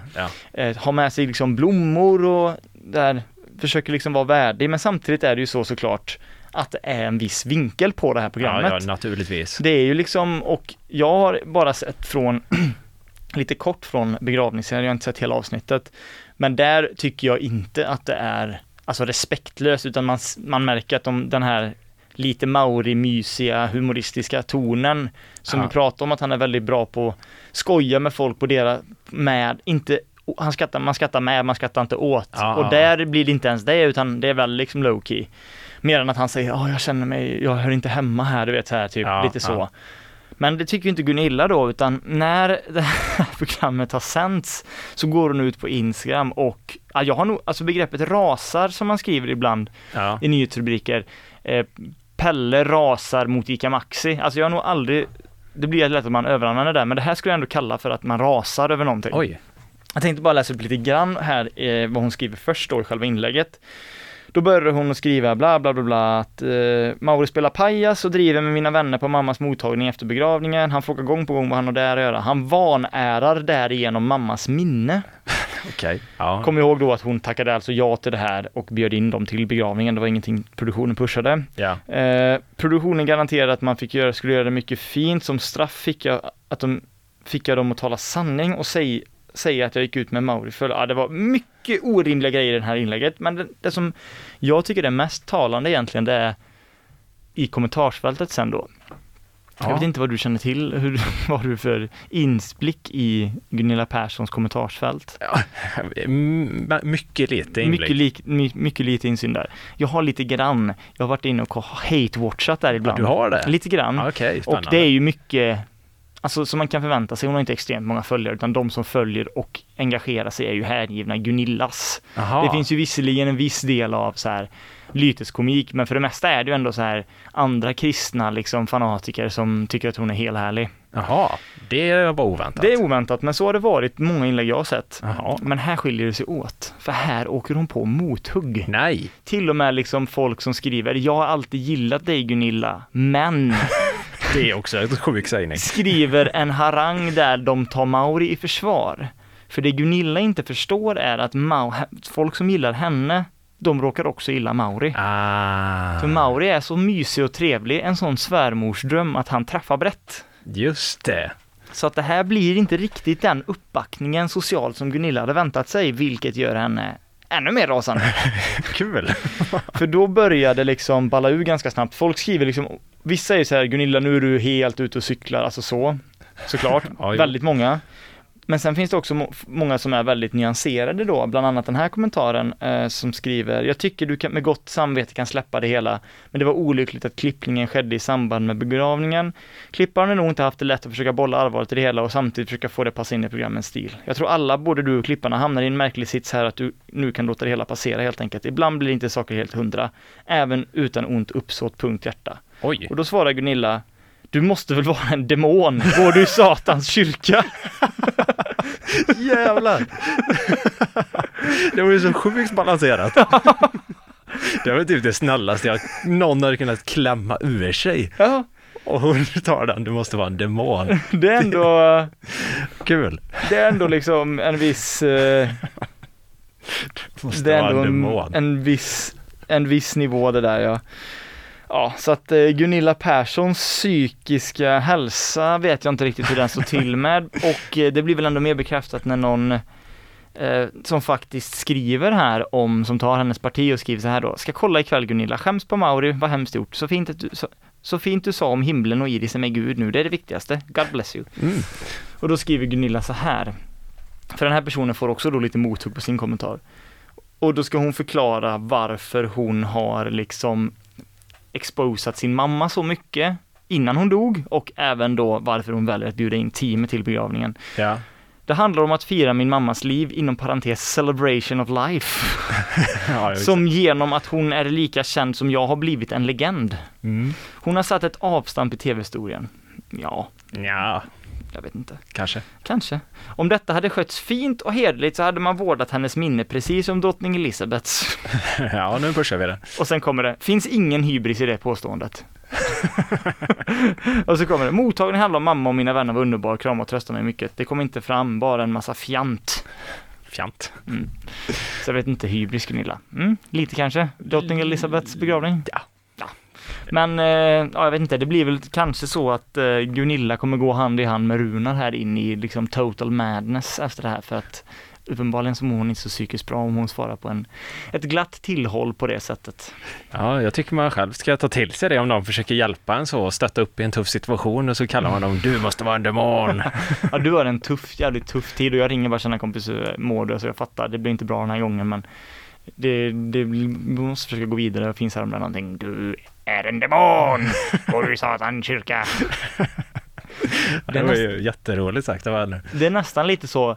eh, har med sig liksom blommor och där försöker liksom vara värdig men samtidigt är det ju så såklart att det är en viss vinkel på det här Ja, programmet. ja, naturligtvis. Det är ju liksom, och jag har bara sett från, lite kort från begravningsscenen, jag har inte sett hela avsnittet, men där tycker jag inte att det är alltså respektlöst utan man, man märker att de, den här lite Mauri-mysiga, humoristiska tonen som Ja. vi pratade om att han är väldigt bra på att skoja med folk på deras, med, inte han skrattar, man skrattar med, man skrattar inte åt. Ja, och ja. där blir det inte ens det, utan det är väl liksom low key. Mer än att han säger, ja jag känner mig, jag hör inte hemma här, du vet så här, typ Ja, lite så. ja. Men det tycker ju inte Gunilla då, utan när det här programmet har sänts så går hon ut på Instagram och, ja, jag har nog, alltså begreppet rasar som man skriver ibland Ja. i nyhetsrubriker, eh, Pelle rasar mot Ica Maxi. Alltså jag har nog aldrig, det blir lätt att man överanvänder det, men det här skulle jag ändå kalla för att man rasar över någonting. Oj. Jag tänkte bara läsa upp lite grann här eh, vad hon skriver först då i själva inlägget. Då börjar hon att skriva bla bla bla bla att eh, Mauri spelar pajas och driver med mina vänner på mammas mottagning efter begravningen. Han frågar gång på gång vad han har där att göra. Han vanärar därigenom mammas minne. Okej. Ja. Kom ihåg då att hon tackade alltså ja till det här och bjöd in dem till begravningen. Det var ingenting produktionen pushade. ja. Eh, produktionen garanterade att man fick göra, skulle göra det mycket fint. Som straff fick jag, att de, fick jag dem att tala sanning och säg, säga att jag gick ut med Mauri för ja, det var mycket orimliga grejer i det här inlägget. Men det, det som jag tycker är mest talande egentligen det är i kommentarsfältet sen då. Jag vet inte vad du känner till, hur, vad har du för insblick i Gunilla Perssons kommentarsfält? M- mycket lite inblick. Mycket, lik, my, mycket lite insyn där. Jag har lite grann, jag har varit inne och hate-watchat där Ja, ibland. du har det? Lite grann. Okej, och spännande. det är ju mycket, alltså som man kan förvänta sig, hon har inte extremt många följare, utan de som följer och engagerar sig är ju hängivna Gunillas. Jaha. Det finns ju visserligen en viss del av så här lyteskomik, men för det mesta är det ju ändå så här andra kristna liksom fanatiker som tycker att hon är helt härlig. Jaha, det var oväntat. Det är oväntat, men så har det varit många inlägg jag har sett. Jaha. Men här skiljer det sig åt, för här åker hon på mothugg. Nej, Till och med liksom folk som skriver, jag har alltid gillat dig Gunilla, men det är också en sjuk sägning. skriver en harang där de tar Mauri i försvar. För det Gunilla inte förstår är att Mau, folk som gillar henne, de råkar också gilla Mauri. Ah, För Mauri är så mysig och trevlig, en sån svärmorsdröm att han träffar brett. just det. Så att det här blir inte riktigt den uppbackningen socialt som Gunilla hade väntat sig, vilket gör henne ännu mer rasande. Kul. För då började liksom balla ur ganska snabbt. Folk skriver liksom, vissa är så här, Gunilla nu är du helt ute och cyklar, alltså så. Såklart, Ja, väldigt många. Men sen finns det också må- många som är väldigt nyanserade då, bland annat den här kommentaren eh, som skriver, jag tycker du kan, med gott samvete kan släppa det hela, men det var olyckligt att klippningen skedde i samband med begravningen. Klipparen har nog inte haft det lätt att försöka bolla allvaret i det hela och samtidigt försöka få det passa in i programmens stil. Jag tror alla, både du och klipparna, hamnar i en märklig sits här att du nu kan låta det hela passera helt enkelt. Ibland blir inte saker helt hundra, även utan ont uppsåt, punkt hjärta. Oj, Och då svarar Gunilla, du måste väl vara en demon? Går du i Satans kyrka? jävlar. det var ju så sjukt balanserat. Det var typ det snällaste jag någon hade kunnat klämma ur sig. Ja, Och hon tar den, du måste vara en demon. det är ändå, Kul. det är ändå liksom en viss, eh, Måste det är ändå en en, viss, en viss nivå det där ja. Ja, så att eh, Gunilla Perssons psykiska hälsa vet jag inte riktigt hur den står till med. Och eh, det blir väl ändå mer bekräftat när någon eh, som faktiskt skriver här om, som tar hennes parti och skriver så här då, ska kolla ikväll Gunilla, skäms på Mauri, vad hemskt gjort, så fint, att du, så, så fint du sa om himlen och Iris är med Gud nu, det är det viktigaste, God bless you. Mm. Och då skriver Gunilla så här, för den här personen får också då lite mothugg på sin kommentar. Och då ska hon förklara varför hon har liksom exposat sin mamma så mycket innan hon dog och även då varför hon väljer att bjuda in teamet till begravningen. Ja. Det handlar om att fira min mammas liv, inom parentes celebration of life, ja som genom att hon är lika känd som jag har blivit en legend. Mm. Hon har satt ett avstamp i tv-historien. Ja, Ja, jag vet inte. kanske. Kanske. Om detta hade skötts fint och hederligt så hade man vårdat hennes minne precis som drottning Elisabeths. Ja, nu pushar vi det. Och sen kommer det, finns ingen hybris i det påståendet. och så kommer det, mottagningen handlar om mamma och mina vänner var underbar, krama och trösta mig mycket. Det kom inte fram, bara en massa fjant. Fjant. Mm. Så jag vet inte, hybris Gunilla. Mm, lite kanske, drottning Elisabeths begravning. Ja. Men, eh, ja, jag vet inte, det blir väl kanske så att eh, Gunilla kommer gå hand i hand med Runar här in i liksom total madness efter det här för att uppenbarligen så mår hon inte så psykiskt bra om hon svarar på en, ett glatt tillhåll på det sättet. Ja, jag tycker man själv ska ta till sig det om de försöker hjälpa en så och stötta upp i en tuff situation och så kallar man dem du måste vara en demon. Ja, du har en tuff, jävligt tuff tid och jag ringer bara känna kompis, eh, mår du? Så jag fattar, det blir inte bra den här gången men det, det, vi måste försöka gå vidare och finns här om det någonting. Du är en demon! Går du i satans kyrka? Det var ju jätteroligt sagt av henne. Det är nästan lite så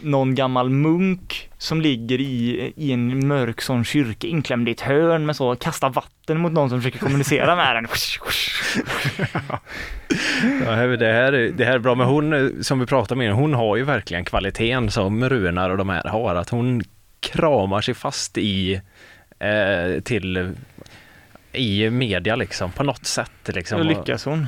någon gammal munk som ligger i, i en mörk sån kyrka inklämd i ett hörn med så, kastar vatten mot någon som försöker kommunicera med den. Ja, det, här, är- det här är bra, men hon som vi pratade med, hon har ju verkligen kvaliteten som Runar och de här har, att hon kramar sig fast i eh, till i media liksom, på något sätt liksom. Då Och lyckas hon.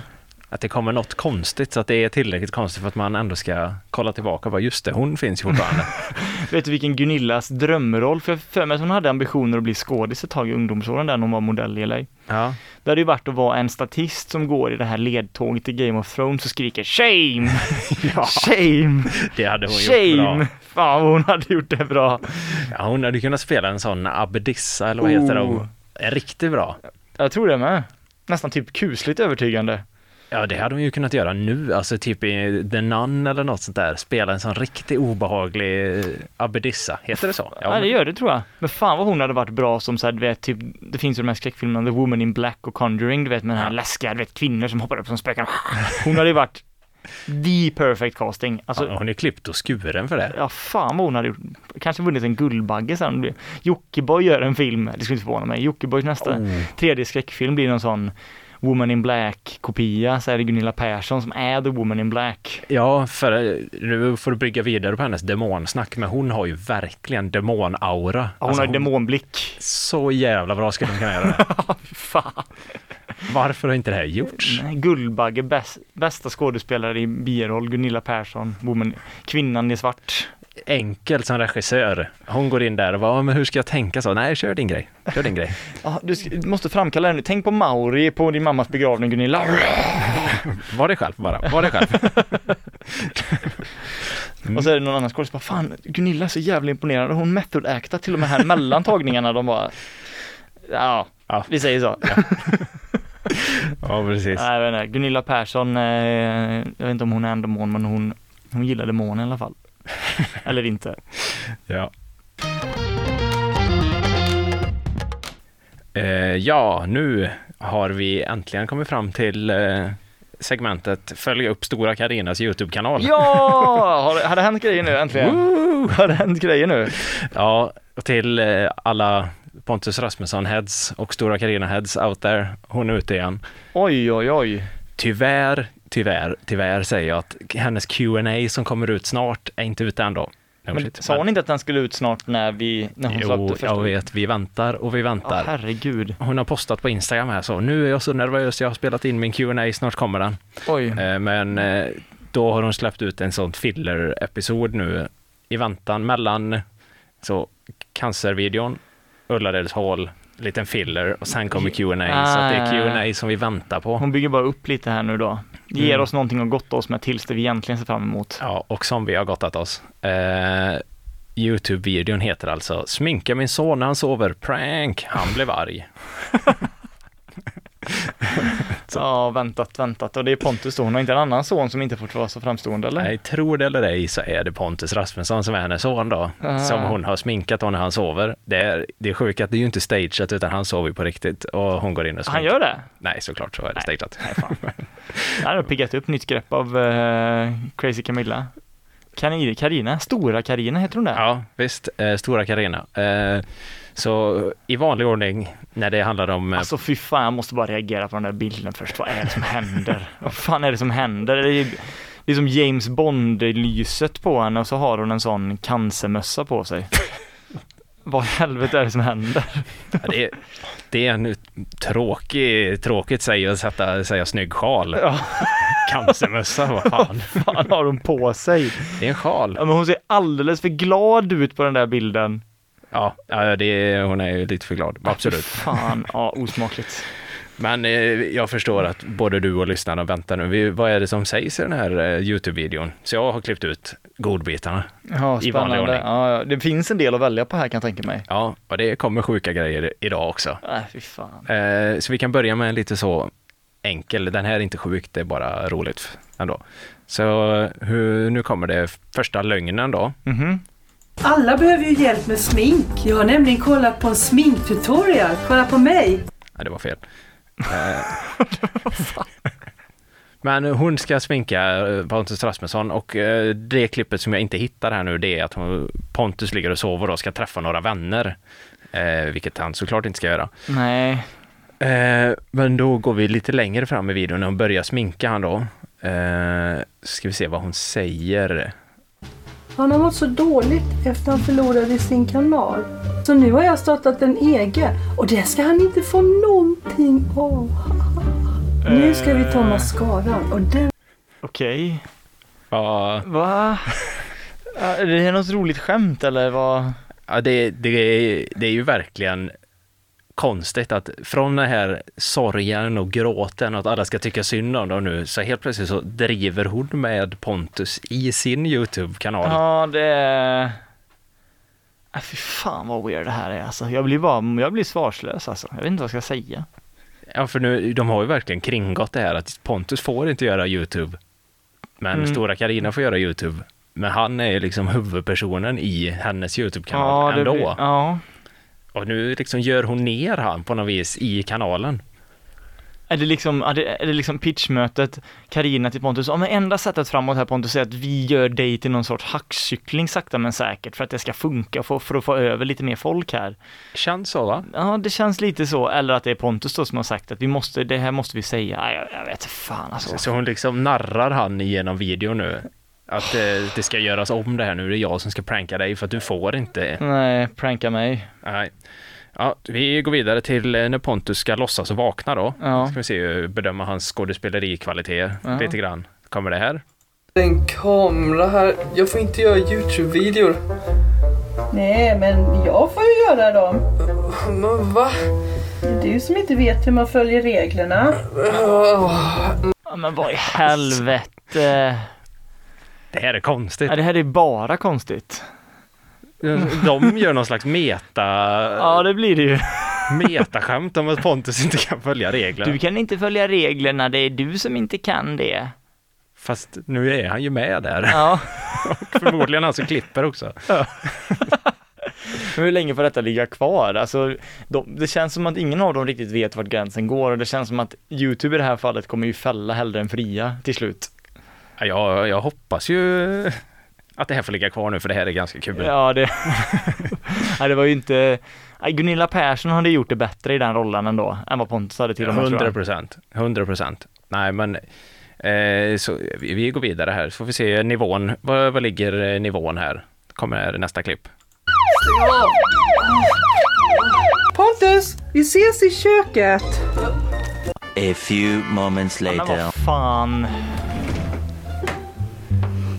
Att det kommer något konstigt så att det är tillräckligt konstigt för att man ändå ska kolla tillbaka och bara just det, hon finns ju fortfarande. Vet du vilken Gunillas drömroll? För jag för mig att hon hade ambitioner att bli skådis ett tag i ungdomsåren där när hon var modell i LA. ja. Det hade ju varit att vara en statist som går i det här ledtåget i Game of Thrones och skriker shame, ja, shame, det hade hon gjort shame. bra. Fan hon hade gjort det bra. Ja, hon hade kunnat spela en sån abbedissa eller vad heter Oh. de? Riktigt bra. Jag tror det med. Nästan typ kusligt övertygande. Ja, det hade hon ju kunnat göra nu, alltså typ i The Nun eller något sånt där. Spela en sån riktigt obehaglig eh, abbedissa, heter det så? Ja, det gör det tror jag. Men fan vad hon hade varit bra som så här, du vet, typ, det finns ju de här skräckfilmerna, The Woman in Black och Conjuring, du vet med den här läskiga, du vet kvinnor som hoppar upp som spöken. Hon hade ju varit the perfect casting. Alltså, Ja, hon är klippt och skuren för det. Ja, fan vad hon hade gjort. Kanske vunnit en Guldbagge sen. Jockiboi gör en film, det skulle inte förvåna mig. Jockibois nästa Oh. tredje skräckfilm blir någon sån Woman in Black-kopia, så är det Gunilla Persson som är The Woman in Black. Ja, för nu får du bygga vidare på hennes demonsnack, men hon har ju verkligen demonaura. Ja, hon Alltså, har demonblick. Så jävla bra skulle hon kunna göra det. Fan. Varför har inte det här gjorts? Nej, Guldbagge, bäst, bästa skådespelare i biroll, Gunilla Persson, woman, kvinnan i svart. Enkelt som regissör. Hon går in där och bara, "Ja, men hur ska jag tänka så? Nej, kör din grej. Kör din grej. Ja, du, ska, du måste framkalla henne. Tänk på Mauri på din mammas begravning, Gunilla. Var det själv bara. Var det själv. Och så är det någon annan skådespelare, fan Gunilla är så jävla imponerande. Hon method actar till och med här mellan tagningarna. De bara, ja, Ja. vi säger så. Ja, precis. Nej, jag vet inte. Gunilla Persson, eh, jag vet inte om hon är en demon, men hon, hon gillar demoner i alla fall. Eller inte. Ja. Eh, ja, nu har vi äntligen kommit fram till eh, segmentet Följa upp Stora Karinas YouTube-kanal. Ja! Har, har det hänt grejer nu äntligen? Har det hänt grejer nu? Ja, till eh, alla Pontus Rasmusson-heads och Stora Carina-heads out there. Hon är ute igen. Oj, oj, oj. Tyvärr, tyvärr, tyvärr säger jag att hennes Q&A som kommer ut snart är inte ute än då. No Men shit. sa hon inte att den skulle ut snart när vi, när hon Jo, släppte första? jag vet. Vi väntar och vi väntar. herregud. Hon har postat på Instagram här så nu är jag så nervös, jag har spelat in min Q&A snart kommer den. Oj. Eh, Men eh, då har hon släppt ut en sån filler-episod nu i väntan mellan så cancervideon, Ullareds Hall, liten filler och sen kommer Q&A så att det är Q&A som vi väntar på. Hon bygger bara upp lite här nu då. Ger Mm. oss någonting att gotta oss med tills det vi egentligen ser fram emot. Ja, och som vi har gottat oss. Eh, Youtube-videon heter alltså Sminka min son när han sover, prank, han blev arg. Ja, väntat, väntat. Och det är Pontus då. Hon har inte en annan son som inte fått vara så framstående eller? Nej, tror det eller ej så är det Pontus Rasmusson som är hennes son då. Ah. Som hon har sminkat honom när han sover. Det är, det är sjukt att det är ju inte stageat utan han sover ju på riktigt och hon går in och sminkar. Han gör det? Nej, såklart så är det Nej. stageat. Nej, fan. Här har piggat upp nytt grepp av eh, Crazy Camilla. Karin- Karina, Stora Karina heter hon där? Ja, visst. Eh, Stora Carina. Eh, så i vanlig ordning när det handlar om... Eh, Alltså fy fan, jag måste bara reagera på den där bilden först. Vad är det som händer? Vad fan är det som händer? Det är, det är som James Bond-lyset på henne och så har hon en sån cancermössa på sig. Vad i helvete är det som händer? Ja, Det är, det är en tråkig, tråkigt säg att sätta, säga snygg sjal. Ja, Cancermössa, vad fan. fan har hon på sig? Det är en sjal. Ja, men hon ser alldeles för glad ut på den där bilden. Ja, ja det hon är ju lite för glad. Absolut. Fan, ja osmakligt. Men eh, jag förstår att både du och lyssnarna väntar nu. Vi, vad är det som sägs i den här eh, Youtube-videon? Så jag har klippt ut godbitarna. Ja, I vanlig ordning. Ja, det finns en del att välja på här kan jag tänka mig. Ja, och det kommer sjuka grejer idag också. Nej, fy fan. Eh, så vi kan börja med en lite så enkel. Den här är inte sjuk, det är bara roligt ändå. Så hur, nu kommer det första lögnen då. Mhm. Alla behöver ju hjälp med smink. Jag har nämligen kollat på en sminktutorial. Kolla på mig. Nej, det var fel. Eh, Men hon ska sminka eh, Pontus Rasmusson och eh, det klippet som jag inte hittar här nu det är att Pontus ligger och sover och ska träffa några vänner. Vilket han såklart inte ska göra. Nej, men då går vi lite längre fram i videon när hon börjar sminka han då. Ska vi se vad hon säger. Han har mått så dåligt efter han förlorade sin kanal. Så nu har jag startat en egen och det ska han inte få någonting av. Nu ska vi ta mascaran och den okej. Ja, Va? Ja, Är det något roligt skämt eller vad? Ja, det, det, det är ju verkligen konstigt att från den här sorgen och gråten och att alla ska tycka synd om dem nu, så helt plötsligt så driver hon med Pontus i sin YouTube-kanal. Ja, det är... Äh, fy fan vad weird det här är alltså. Jag blir bara, jag blir svarslös alltså. Jag vet inte vad jag ska säga. Ja, för nu, de har ju verkligen kringgått det här att Pontus får inte göra YouTube. Men Mm. Stora Karina får göra YouTube. Men han är ju liksom huvudpersonen i hennes YouTube-kanal det ändå. blir- ja. Och nu liksom gör hon ner han på något vis i kanalen. Är det liksom, är det, är det liksom pitchmötet, Karina till Pontus, ja men enda sättet framåt här Pontus är att vi gör dig till någon sorts hackkyckling sakta men säkert för att det ska funka för, för att få över lite mer folk här. Känns så va? Ja, det känns lite så, eller att det är Pontus då som har sagt att vi måste, det här måste vi säga. Jag, jag vet fan alltså. Så hon liksom narrar han genom videon nu. Att det, det ska göras om det här nu, det är jag som ska pranka dig för att du får inte. Nej, pranka mig. Nej. Ja, vi går vidare till eh, när Pontus ska låtsas vakna då. Ja. Ska vi se, bedöma hans skådespelerikvaliteter Ja. lite grann. Kommer det här? En kamera här. Jag får inte göra Youtube-videor. Nej, men jag får ju göra dem. Men va? Det är du som inte vet hur man följer reglerna. Ja, men vad i helvete. Det här är konstigt. Ja, det här är bara konstigt. De gör någon slags meta, Ja, det blir det ju. metaskämt om att Pontus inte kan följa reglerna. Du kan inte följa reglerna, det är du som inte kan det. Fast nu är han ju med där. Ja. Förmodligen han som klipper också. Men hur länge får detta ligga kvar? Alltså, de, det känns som att ingen av dem riktigt vet vart gränsen går och det känns som att YouTube i det här fallet kommer ju fälla hellre än fria till slut. Ja, jag, jag hoppas ju att det här får ligga kvar nu för det här är ganska kul. Ja, det... Nej, det var ju inte... Gunilla Persson hade gjort det bättre i den rollen ändå, än vad Pontus hade till och med tror 100 jag. procent. 100 procent. Nej, men eh, så, vi, vi går vidare här så får vi se nivån. Vad, vad ligger eh, nivån här? Kommer nästa klipp. Pontus, vi ses i köket. A few moments Men later. vad fan.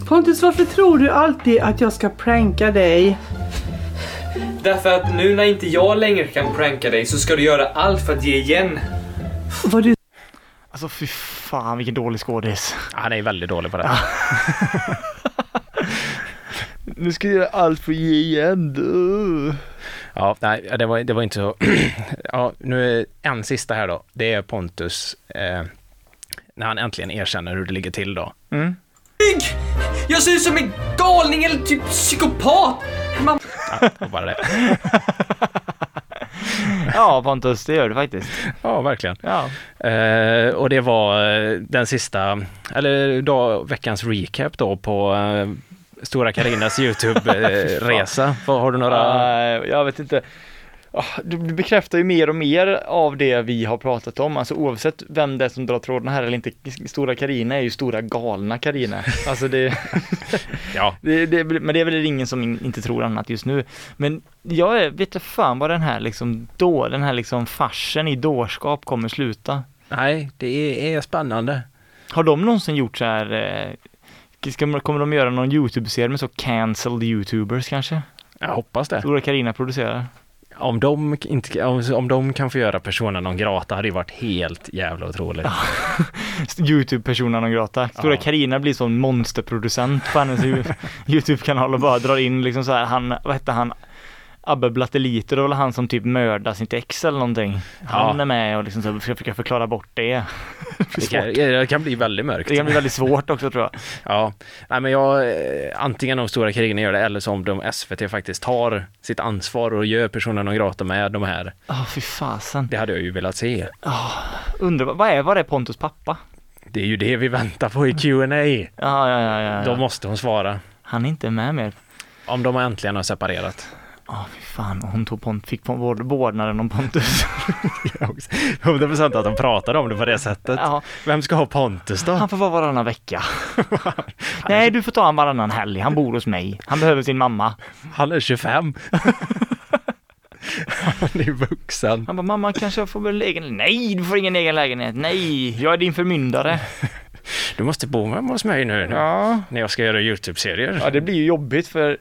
Pontus, varför tror du alltid att jag ska pranka dig? Därför att nu när inte jag längre kan pranka dig så ska du göra allt för att ge igen. Vad du Alltså fy fan vilken dålig skådis. Han är väldigt dålig på det. Nu ska jag göra allt för att ge igen. Ja, nej, det var, det var inte så. ja, nu är en sista här då. Det är Pontus eh, när han äntligen erkänner hur det ligger till då. Mm. Jag ser ut som en galning eller typ psykopat! Man... Ja, det var bara det. Ja Pontus, det gör du faktiskt. Ja, verkligen. Ja. Eh, och det var eh, den sista, eller då, veckans recap då på eh, Stora Karinas YouTube-resa. har du några? Nej, jag vet inte. Ah, Du bekräftar ju mer och mer av det vi har pratat om, alltså oavsett vem det är som drar trådarna här eller inte. Stora Karina är ju stora galna Karina. Alltså det, Ja, det, det, men det är väl ingen som in, inte tror annat just nu. Men jag är, vet fan vad den här liksom då, den här liksom farsen i dårskap kommer sluta. nej, det är, är spännande. Har de någonsin gjort så här, eh, ska, kommer de göra någon YouTube-serie med så cancelled YouTubers kanske? Jag hoppas det. Stora Karina producerar. Om de, inte, om, om de kan få göra personen någon grata hade det varit helt jävla otroligt. Youtube-personen non grata. Stora. Karina blir sån monsterproducent på hennes Yo- Youtube-kanal och bara drar in liksom så här, han, vad hette han? Abbe Blatteliter, det var väl han som typ mördade sitt ex eller någonting. Han Ja. är med och liksom så ska försöka förklara bort det. Det kan, det kan bli väldigt mörkt. Det kan bli väldigt svårt också tror jag. Ja, nej men jag, eh, antingen om Stora Karina gör det eller så om de SVT faktiskt tar sitt ansvar och gör personen och grata med de här. Ja, fy fasen. Det hade jag ju velat se. Undrar, vad är, vad är Pontus pappa? Det är ju det vi väntar på i Q&A. Ja, ja, ja, ja. Då ja. måste hon svara. Han är inte med mer. Om de äntligen har separerat. Ja, fy fan. Hon tog Pont, fick vård- vårdnaden om Pontus. 100% att de pratar om det på det sättet. Ja, Vem ska ha Pontus då? han får vara varannan vecka. Nej, du får ta han varannan helg. Han bor hos mig. Han behöver sin mamma. Han är 25. Han är vuxen. Han bara, mamma kanske jag får väl egen... Nej, du får ingen egen lägenhet. Nej, jag är din förmyndare. Du måste bo hemma hos mig nu Ja. när jag ska göra YouTube-serier. Ja, det blir ju jobbigt för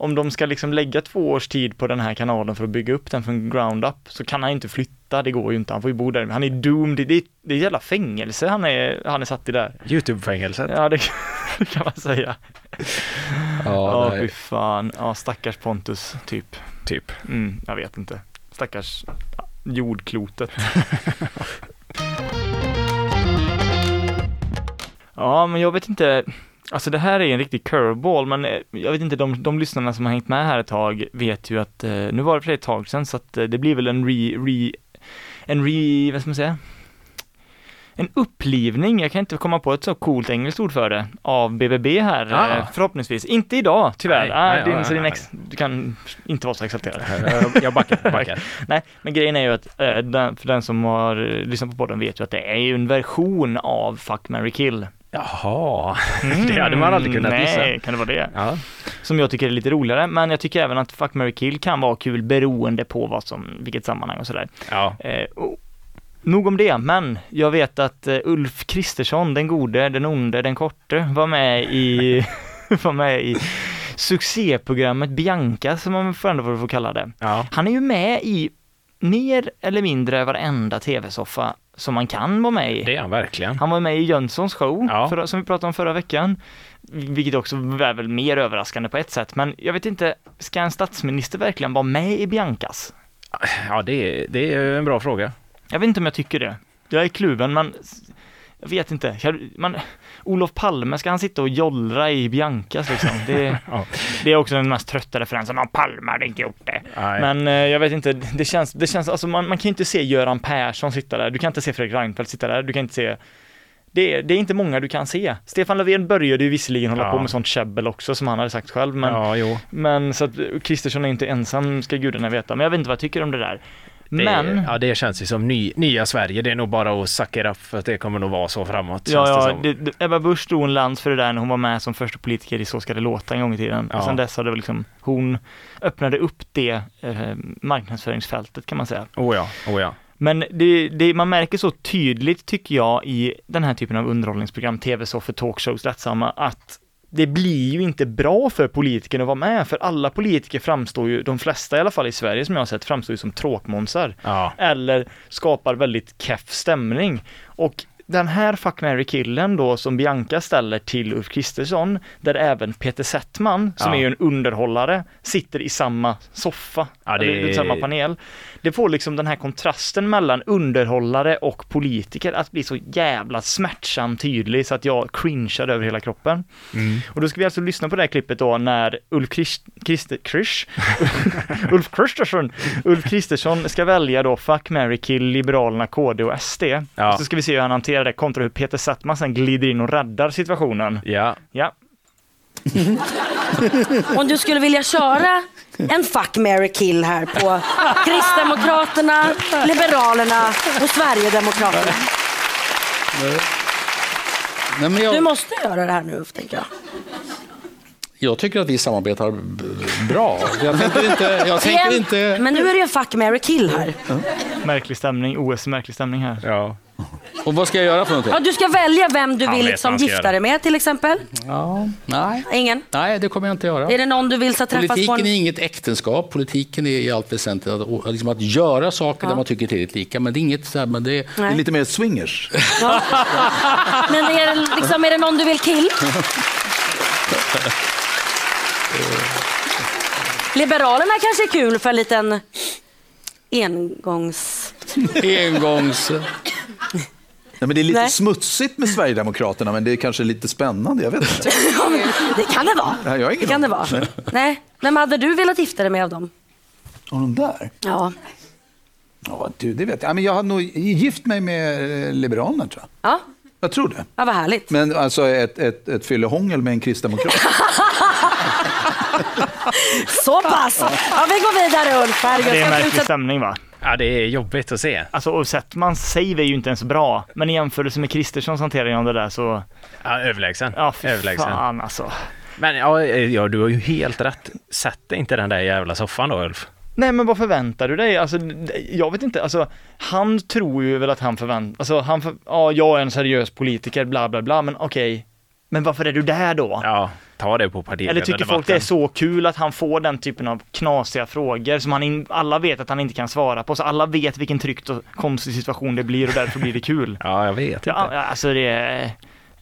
om de ska liksom lägga två års tid på den här kanalen för att bygga upp den från ground up så kan han inte flytta, det går ju inte, han får ju bo där. Han är doomed, det är, det är ett jävla fängelse han är, han är satt i där. YouTube-fängelset. Ja, det, kan man säga. Ja, nej, fy fan. Ja, stackars Pontus, typ. typ. Mm, jag vet inte. Stackars, jordklotet. ja, men jag vet inte. Alltså det här är en riktig curveball, men eh, jag vet inte, de, de lyssnarna som har hängt med här ett tag vet ju att, eh, nu var det för ett tag sedan, så att eh, det blir väl en re, re, en re, vad ska man säga? En upplivning, jag kan inte komma på ett så coolt engelskt ord för det, av BBB här Ah. förhoppningsvis. Inte idag, tyvärr. Nej, Nej, nej, din, nej, så din ex, du kan inte vara så exalterad. Jag- Jag backar, backar. Nej, men grejen är ju att för den som har lyssnat på podden vet ju att det är ju en version av Fuck, marry, kill. Jaha, det hade man aldrig kunnat Nej, gissa. kan det vara det? Ja. Som jag tycker är lite roligare, men jag tycker även att Fuck, marry, kill kan vara kul beroende på vad som, vilket sammanhang och sådär. Ja. Eh, och, nog om det, men jag vet att eh, Ulf Kristersson, den gode, den onde, den korte, var med i, var med i succéprogrammet Bianca, som man får ändå får kalla det. Ja. Han är ju med i mer eller mindre varenda tv-soffa som man kan vara med i. Det är han verkligen. Han var med i Jönssons show, Ja. förra, som vi pratade om förra veckan. Vilket också är väl mer överraskande på ett sätt, men jag vet inte, ska en statsminister verkligen vara med i Biancas? Ja, det är, det är en bra fråga. Jag vet inte om jag tycker det. Jag är kluven, men jag vet inte. Man, Olof Palme, ska han sitta och jollra i Biancas liksom? Det, Ja. det är också den mest trötta referensen. Ja, Palme hade inte gjort det. Nej. Men eh, jag vet inte, det känns, det känns, alltså man, man kan ju inte se Göran Persson sitta där, du kan inte se Fredrik Reinfeldt sitta där, du kan inte se det är, det är inte många du kan se. Stefan Löfven började ju visserligen hålla Ja. på med sånt käbbel också som han hade sagt själv, men, ja, jo. men så att Kristersson är inte ensam ska gudarna veta. Men jag vet inte vad jag tycker om det där. Det, men, ja, det känns ju som ny, nya Sverige. Det är nog bara att suck it up för att det kommer nog vara så framåt. Ja, ja, det, det, Ebba Busch drog en lans för det där när hon var med som första politiker i Så ska det låta en gång i tiden. Ja. Och sen dess har det liksom, hon öppnade upp det eh, marknadsföringsfältet kan man säga. Oh ja, oh ja. Men det, det, man märker så tydligt tycker jag i den här typen av underhållningsprogram, tv-soffor, talkshows, rättsamma, att det blir ju inte bra för politikerna att vara med, för alla politiker framstår ju, de flesta i alla fall i Sverige som jag har sett, framstår ju som tråkmånsar Ja, eller skapar väldigt keff stämning. Och den här Fuck, marry, killen då som Bianca ställer till Ulf Kristersson, där även Peter Settman, som Ja. är ju en underhållare, sitter i samma soffa, Ja, det eller i samma panel. Det får liksom den här kontrasten mellan underhållare och politiker att bli så jävla smärtsamt tydlig så att jag cringear över hela kroppen. Mm. Och då ska vi alltså lyssna på det här klippet då när Ulf Krist, Christer, Krish, Ulf Kristersson, Ulf Kristersson ska välja då Fuck, marry, kill, Liberalerna, KD och SD. Ja. Så ska vi se hur han hanterar det kontra hur Peter Settman sen glider in och räddar situationen. ja. Ja, Om du skulle vilja köra en fuck, marry, kill här på Kristdemokraterna, Liberalerna och Sverigedemokraterna. Nej, men jag, Du måste göra det här nu, tänker jag. jag tycker att vi samarbetar bra. Jag tänker inte... Jag tänker inte Men nu är det ju en fuck, marry, kill här. märklig stämning, OS märklig stämning här. ja. och vad ska jag göra för någonting? Ja, du ska välja vem du Han vill vet liksom vad han ska gifta göra. dig med till exempel. Ja, nej, Ingen? nej, det kommer jag inte göra. Är det någon du vill ska träffas på Politiken en... är inget äktenskap. Politiken är i allt väsentligt att, liksom att göra saker där man tycker tillräckligt lika. Men det är inget så här, men det, Det är lite mer swingers. Ja. Men är det, liksom, är det någon du vill kill? Liberalerna kanske är kul för en liten engångs... engångs... Nej, men det är lite Nej. smutsigt med Sverigedemokraterna, men det är kanske lite spännande. Jag vet inte. Ja, men det kan det vara. Nej, jag har ingen Det kan det vara. Nej. Vem hade du velat gifta dig med av dem? Och de där? Ja. Ja, du, det vet jag. Ja, men jag har nog gift mig med eh, Liberalerna, tror jag. Ja, Jag tror det. ja vad härligt. Men alltså ett, ett, ett fyllehångel med en kristdemokrat. Så pass. Ja, vi går vidare Ulf. Herregud, Det är en märklig stämning va? Ja, det är jobbigt att se. Alltså och Settmans save är ju inte ens bra, men i jämförelse med Kristerssons hantering av det där så, Ja, överlägsen. ja fy överlägsen. fan alltså. Men ja, ja, du har ju helt rätt. Sätt dig inte i den där jävla soffan då, Ulf. Nej men vad förväntar du dig? Alltså, jag vet inte, alltså han tror ju väl att han förväntar, alltså han, för, ja jag är en seriös politiker, bla bla bla, men okej. Men varför är du där då? Ja, ta det på partiet. Eller tycker folk det är så kul att han får den typen av knasiga frågor som han in, alla vet att han inte kan svara på, så alla vet vilken tryckt och konstig situation det blir och därför blir det kul. Ja, jag vet inte. Ja, alltså det är,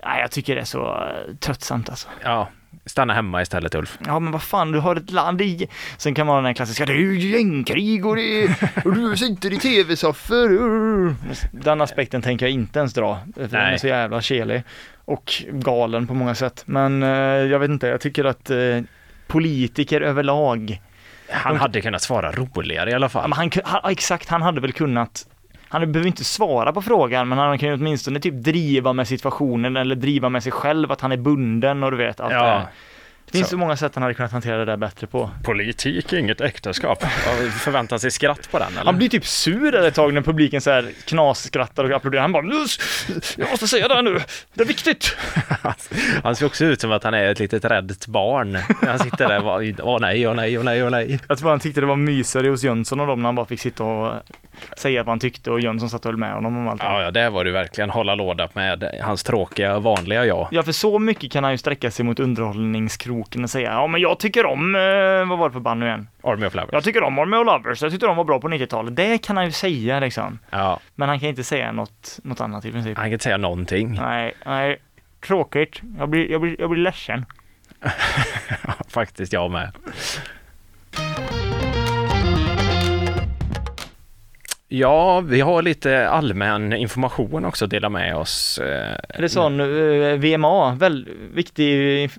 nej, jag tycker det är så tröttsamt alltså. Ja, Stanna hemma istället Ulf. Ja men vad fan, du har ett land i... Sen kan man ha den här klassiska, det är ju gängkrig och, det är, och du sitter i tv-soffor. Den aspekten tänker jag inte ens dra, för den är Nej. så jävla kelig. Och galen på många sätt. Men eh, jag vet inte, jag tycker att eh, politiker överlag, Han De- hade kunnat svara roligare i alla fall. men han, han, exakt, han hade väl kunnat han behöver inte svara på frågan, men han kan ju åtminstone typ driva med situationen eller driva med sig själv, att han är bunden och du vet allt det Ja. där. Det finns Så. så många sätt han hade kunnat hantera det där bättre på. Politik är inget äktenskap. Förväntar sig skratt på den eller? Han blir typ sur ett tag när publiken så här knasskrattar och applåderar. Han bara "Nus, jag måste säga det här nu, det är viktigt. Han ser också ut som att han är ett litet räddat barn. Han sitter där och bara, åh nej, åh nej, åh nej, åh nej. Jag tror han tyckte det var mysigare hos Jönsson och dem när han bara fick sitta och säga vad han tyckte och Jönsson satt och höll med honom om allt. Ja, ja, det var du verkligen hålla låda med hans tråkiga, vanliga jag. Ja, för så mycket kan han ju sträcka sig mot underhållningskroken och säga ja, men jag tycker om, eh, vad var det för band nu igen? Army of Lovers. Jag tycker om Army of Lovers, jag tyckte de var bra på 90-talet. Det kan han ju säga liksom. Ja, Men han kan inte säga något, något annat i princip. han kan inte säga någonting. Nej, nej. Tråkigt. Jag blir, jag blir, jag blir ledsen. Faktiskt jag med. Ja, vi har lite allmän information också att dela med oss. eh, Är det sån eh, VMA, väl viktig,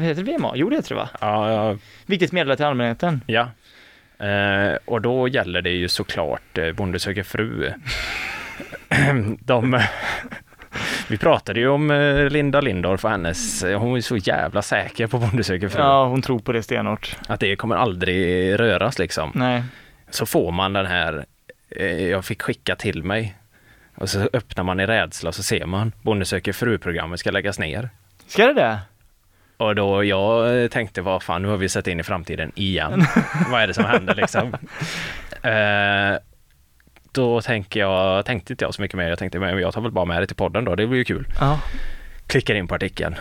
heter det VMA? Jo det heter det va? Ja, ja, Viktigt meddelande till allmänheten. ja. Eh, och då gäller det ju såklart eh, Bonde söker fru. De, vi pratade ju om eh, Linda Lindorff och hennes, eh, hon är så jävla säker på Bonde söker fru. Ja, hon tror på det stenhårt. Att det kommer aldrig röras liksom. Nej. Så får man den här, eh, jag fick skicka till mig. Och så öppnar man i rädsla och så ser man Bonde söker fru-programmet ska läggas ner. Ska det det? Och då jag tänkte, vad fan, nu har vi sett in i framtiden igen. vad är det som händer liksom? Eh, då tänker jag, tänkte inte jag så mycket mer. Jag tänkte, men jag tar väl bara med det till podden då, det blir ju kul. Ja. Klickar in på artikeln.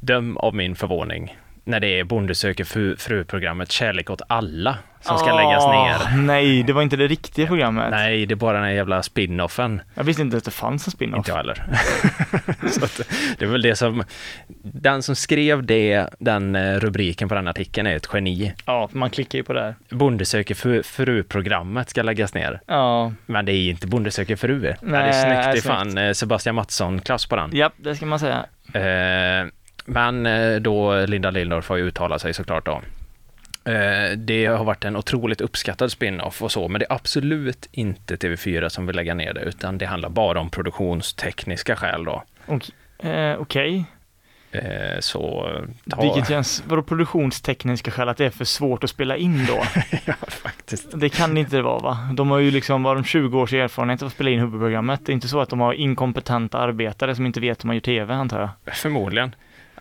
Döm av min förvåning. När det är Bonde söker fru- fru-programmet Kärlek åt alla som ska läggas ner. Nej, det var inte det riktiga programmet. Nej, det är bara den här jävla spin-offen. Jag visste inte att det fanns en spin-off. Inte jag heller. så att, det är väl det som, den som skrev det, den eh, rubriken på den artikeln är ett geni. Ja, man klickar ju på det här. Bonde söker fru- fru-programmet ska läggas ner. Ja, Men det är inte Bonde söker fru. Nej, det är snyggt. Det är fan eh, Sebastian Mattsson-klass på den. ja det ska man säga. Eh, men eh, då Linda Lindorff har ju uttalat sig såklart då. Eh, det har varit en otroligt uppskattad spin-off och så, men det är absolut inte TV4 som vill lägga ner det, utan det handlar bara om produktionstekniska skäl då. Okej. Eh, så ta... Vilket känns, vadå produktionstekniska skäl att det är för svårt att spela in då? ja, faktiskt. Det kan det inte vara va? De har ju liksom, var de 20 års erfarenhet av att spela in huvudprogrammet. Det är inte så att de har inkompetenta arbetare som inte vet hur man gör TV antar jag. Förmodligen.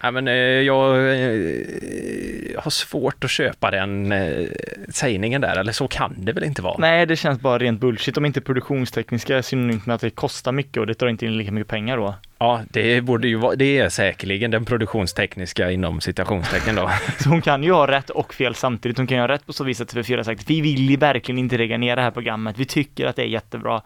Nej, men, eh, jag eh, har svårt att köpa den eh, sägningen där, eller så kan det väl inte vara? Nej, det känns bara rent bullshit om inte produktionstekniska är synonymt med att det kostar mycket och det tar inte in lika mycket pengar då. Ja, det borde ju vara, det är säkerligen den produktionstekniska inom citationstecken då. Så hon kan ju ha rätt och fel samtidigt. Hon kan ju ha rätt på så vis att TV4 har sagt vi vill ju verkligen inte lägga ner det här programmet. Vi tycker att det är jättebra.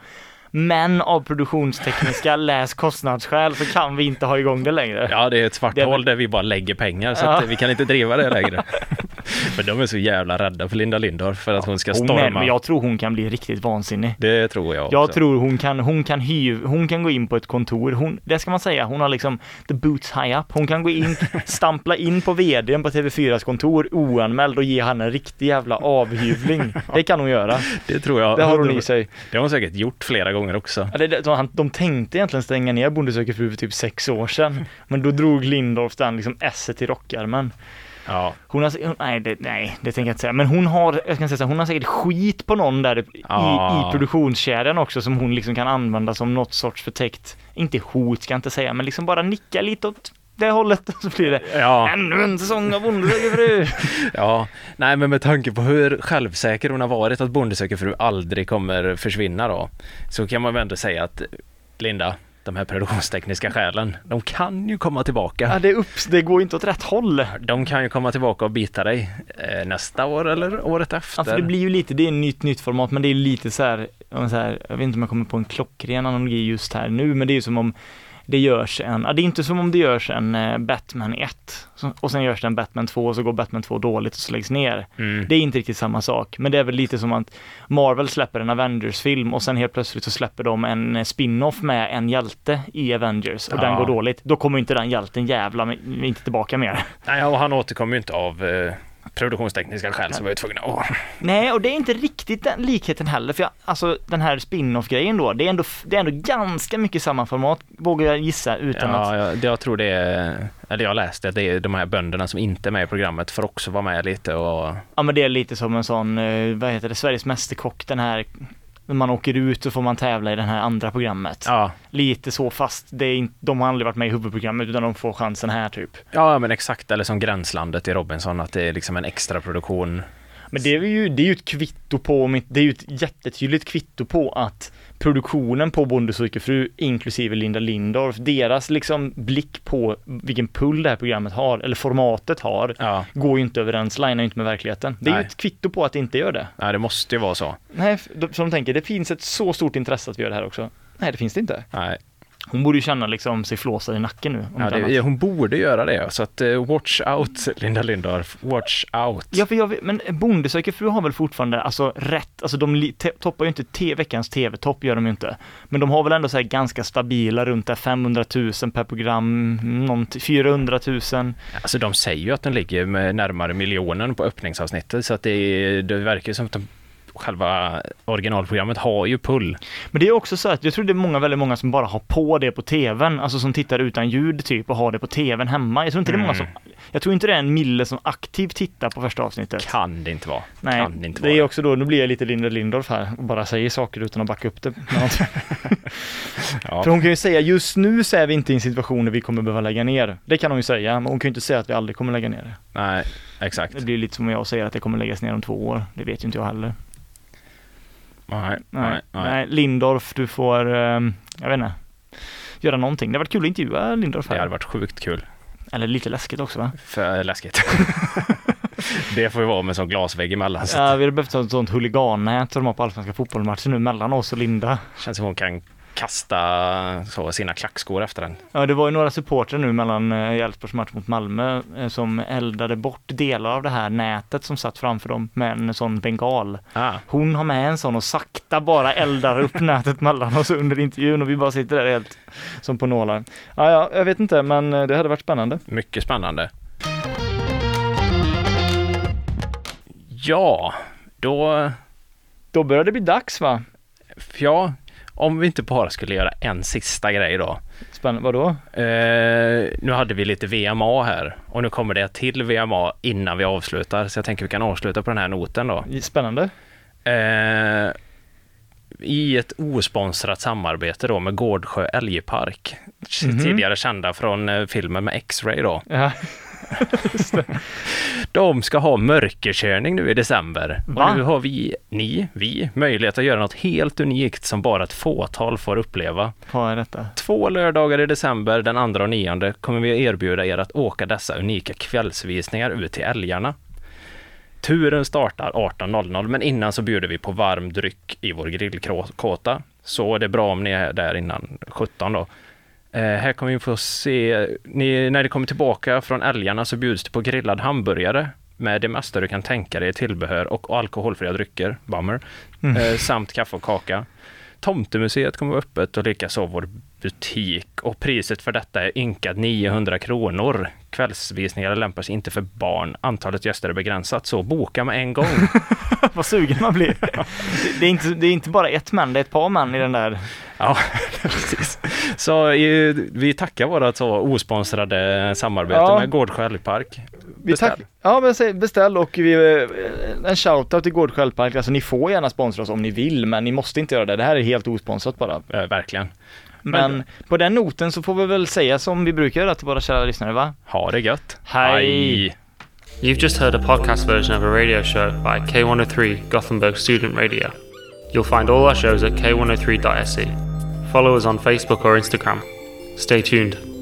Men av produktionstekniska läs kostnadsskäl så kan vi inte ha igång det längre. Ja, det är ett svart Det hål där vi bara lägger pengar så Ja. att vi kan inte driva det längre. Men de är så jävla rädda för Linda Lindorff för att hon ska Hon är, storma. men jag tror hon kan bli riktigt vansinnig. Det tror jag också. Jag tror hon kan, hon kan hyv, hon kan gå in på ett kontor, hon, det ska man säga, hon har liksom the boots high up. Hon kan gå in, stampla in på vdn på TV4s kontor oanmäld och ge han en riktig jävla avhyvling. Det kan hon göra. Det tror jag. Det har hon i sig. Det har hon säkert gjort flera gånger också. Ja, det, de, de tänkte egentligen stänga ner Bonde söker fru för typ sex år sedan. Men då drog Lindorff den liksom esset i rockärmen. Ja. Hon har, hon, nej, det, nej, det tänker jag inte säga. Men hon har, jag kan säga så här, hon har säkert skit på någon där i, Ja. i produktionskedjan också som hon liksom kan använda som något sorts förtäckt, inte hot ska jag inte säga, men liksom bara nicka lite åt det hållet så blir det Ja. ännu en säsong av Bonde söker fru. Ja, nej men med tanke på hur självsäker hon har varit att Bonde söker fru aldrig kommer försvinna då, så kan man väl ändå säga att Linda, de här produktionstekniska skälen, de kan ju komma tillbaka. Ja, det, är upps, det går inte åt rätt håll. De kan ju komma tillbaka och bita dig eh, nästa år eller året efter. Ja, för det blir ju lite, det är ett nytt, nytt format, men det är lite så här, så här, jag vet inte om jag kommer på en klockren analogi just här nu, men det är ju som om det görs en, det är inte som om det görs en eh, Batman 1 så- och sen görs det en Batman 2 och så går Batman 2 dåligt och så läggs ner. Mm. Det är inte riktigt samma sak, men det är väl lite som att Marvel släpper en Avengers-film och sen helt plötsligt så släpper de en eh, spin-off med en hjälte i Avengers och den Ja. går dåligt. Då kommer inte den hjälten jävla inte tillbaka mer. Nej, och han återkommer ju inte av eh, produktionstekniska skäl så var jag tvungen att... Nej, och det är inte riktigt den likheten heller, för jag, alltså den här spin-off-grejen då, det är, ändå, det är ändå ganska mycket samma format, vågar jag gissa, utan att... Ja, jag, jag tror det är, eller jag läste att det är de här bönderna som inte är med i programmet får också vara med lite och Ja men det är lite som en sån, eh, vad heter det, Sveriges Mästerkock, den här när man åker ut så får man tävla i det här andra programmet. Ja. Lite så fast det är inte, de har aldrig varit med i huvudprogrammet utan de får chansen här typ. Ja, men exakt. Eller som Gränslandet i Robinson, att det är liksom en extra produktion. Men det är ju, det är ju ett kvitto på, det är ju ett jättetydligt kvitto på att produktionen på Bonde söker fru, inklusive Linda Lindorff, deras liksom blick på vilken pull det här programmet har, eller formatet har, går ju inte överens, linar ju inte med verkligheten. Det är ju Nej. ett kvitto på att det inte gör det. Nej, det måste ju vara så. Nej, som de tänker, det finns ett så stort intresse att vi gör det här också. Nej, det finns det inte. Nej. Hon borde ju känna liksom sig flåsad i nacken nu. Ja, det, hon borde göra det. Så att eh, watch out, Linda Lindorff. Watch out. Ja, för jag vet, men Bonde söker fru har väl fortfarande, alltså rätt, alltså de toppar ju inte te- veckans tv-topp, gör de ju inte. Men de har väl ändå så här ganska stabila, runt där 500 000 per program, någon t- 400 000. Alltså de säger ju att den ligger med närmare miljonen på öppningsavsnittet. Så att det, det verkar som att de, själva originalprogrammet har ju pull. Men det är också så att jag tror det är många, väldigt många som bara har på det på tvn, alltså som tittar utan ljud typ och har det på tvn hemma. Jag tror inte det är många som, Mm. jag tror inte det är en mille som aktivt tittar på första avsnittet. Kan det inte vara. Nej, kan det inte det vara. är också då, nu blir jag lite Linda Lindorff här och bara säger saker utan att backa upp det. Ja. För hon kan ju säga, just nu så är vi inte i en situation där vi kommer behöva lägga ner. Det kan hon ju säga, men hon kan ju inte säga att vi aldrig kommer lägga ner det. Nej, exakt. Det blir lite som jag säger att det kommer läggas ner om två år. Det vet ju inte jag heller. Nej, Nej, nej, Lindorff, du får, ehm, jag vet inte, göra någonting. Det har varit kul att intervjua Lindorff här. Det hade varit sjukt kul. Eller lite läskigt också va? För läskigt. det får ju vara med sån glasvägg emellan. Så Ja, vi hade behövt ha ett sånt huligannät som de har på allsvenska fotbollsmatcher nu mellan oss och Linda. känns som hon kan kasta så, sina klackskor efter den. Ja, det var ju några supportrar nu mellan eh, Elfsborgs match mot Malmö eh, som eldade bort delar av det här nätet som satt framför dem med en sån bengal. Ah. Hon har med en sån och sakta bara eldar upp nätet mellan oss under intervjun och vi bara sitter där helt som på nålar. Ja, ja, jag vet inte, men eh, det hade varit spännande. Mycket spännande. Ja, då... Då börjar det bli dags va? Ja, om vi inte bara skulle göra en sista grej då. Spännande, vadå? Eh, nu hade vi lite VMA här och nu kommer det till VMA innan vi avslutar. Så jag tänker vi kan avsluta på den här noten då. Spännande. Eh, I ett osponsrat samarbete då med Gårdsjö älgpark. Mhm. Tidigare kända från eh, filmen med X-Ray då. Ja. De ska ha mörkerkörning nu i december. Va? Och nu har vi, ni, vi, möjlighet att göra något helt unikt som bara ett fåtal får uppleva. Vad är detta? Två lördagar i december, den andra och nionde, kommer vi erbjuda er att åka dessa unika kvällsvisningar ut till älgarna. Turen startar 18.00, men innan så bjuder vi på varm dryck i vår grillkåta. Så det är bra om ni är där innan 17 då. Eh, här kommer vi få se, ni, när ni kommer tillbaka från älgarna så bjuds det på grillad hamburgare med det mesta du kan tänka dig tillbehör och alkoholfria drycker, bummer, Mm. eh, samt kaffe och kaka. Tomtemuseet kommer vara öppet och likaså vår butik och priset för detta är ynkat 900 kronor. Kvällsvisningar lämpar sig inte för barn. Antalet gäster är begränsat, så boka med en gång. Vad sugen man blir. Det, är inte, det är inte bara ett man, det är ett par man i den där. Ja, precis. Så vi tackar våra så osponsrade samarbete Ja. med Gårdsjö älgpark. Tack, ja, men beställ och vi, eh, en shoutout till Gårdsjö Älgpark. Alltså ni får gärna sponsra oss om ni vill, men ni måste inte göra det. Det här är helt osponsrat bara. Eh, verkligen. Men på den noten så får vi väl säga som vi brukar göra till våra kära lyssnare, va? Ha det gött. Hej! You've just heard a podcast version of a radio show by K103 Gothenburg Student Radio. You'll find all our shows at k103.se. Follow us on Facebook or Instagram. Stay tuned.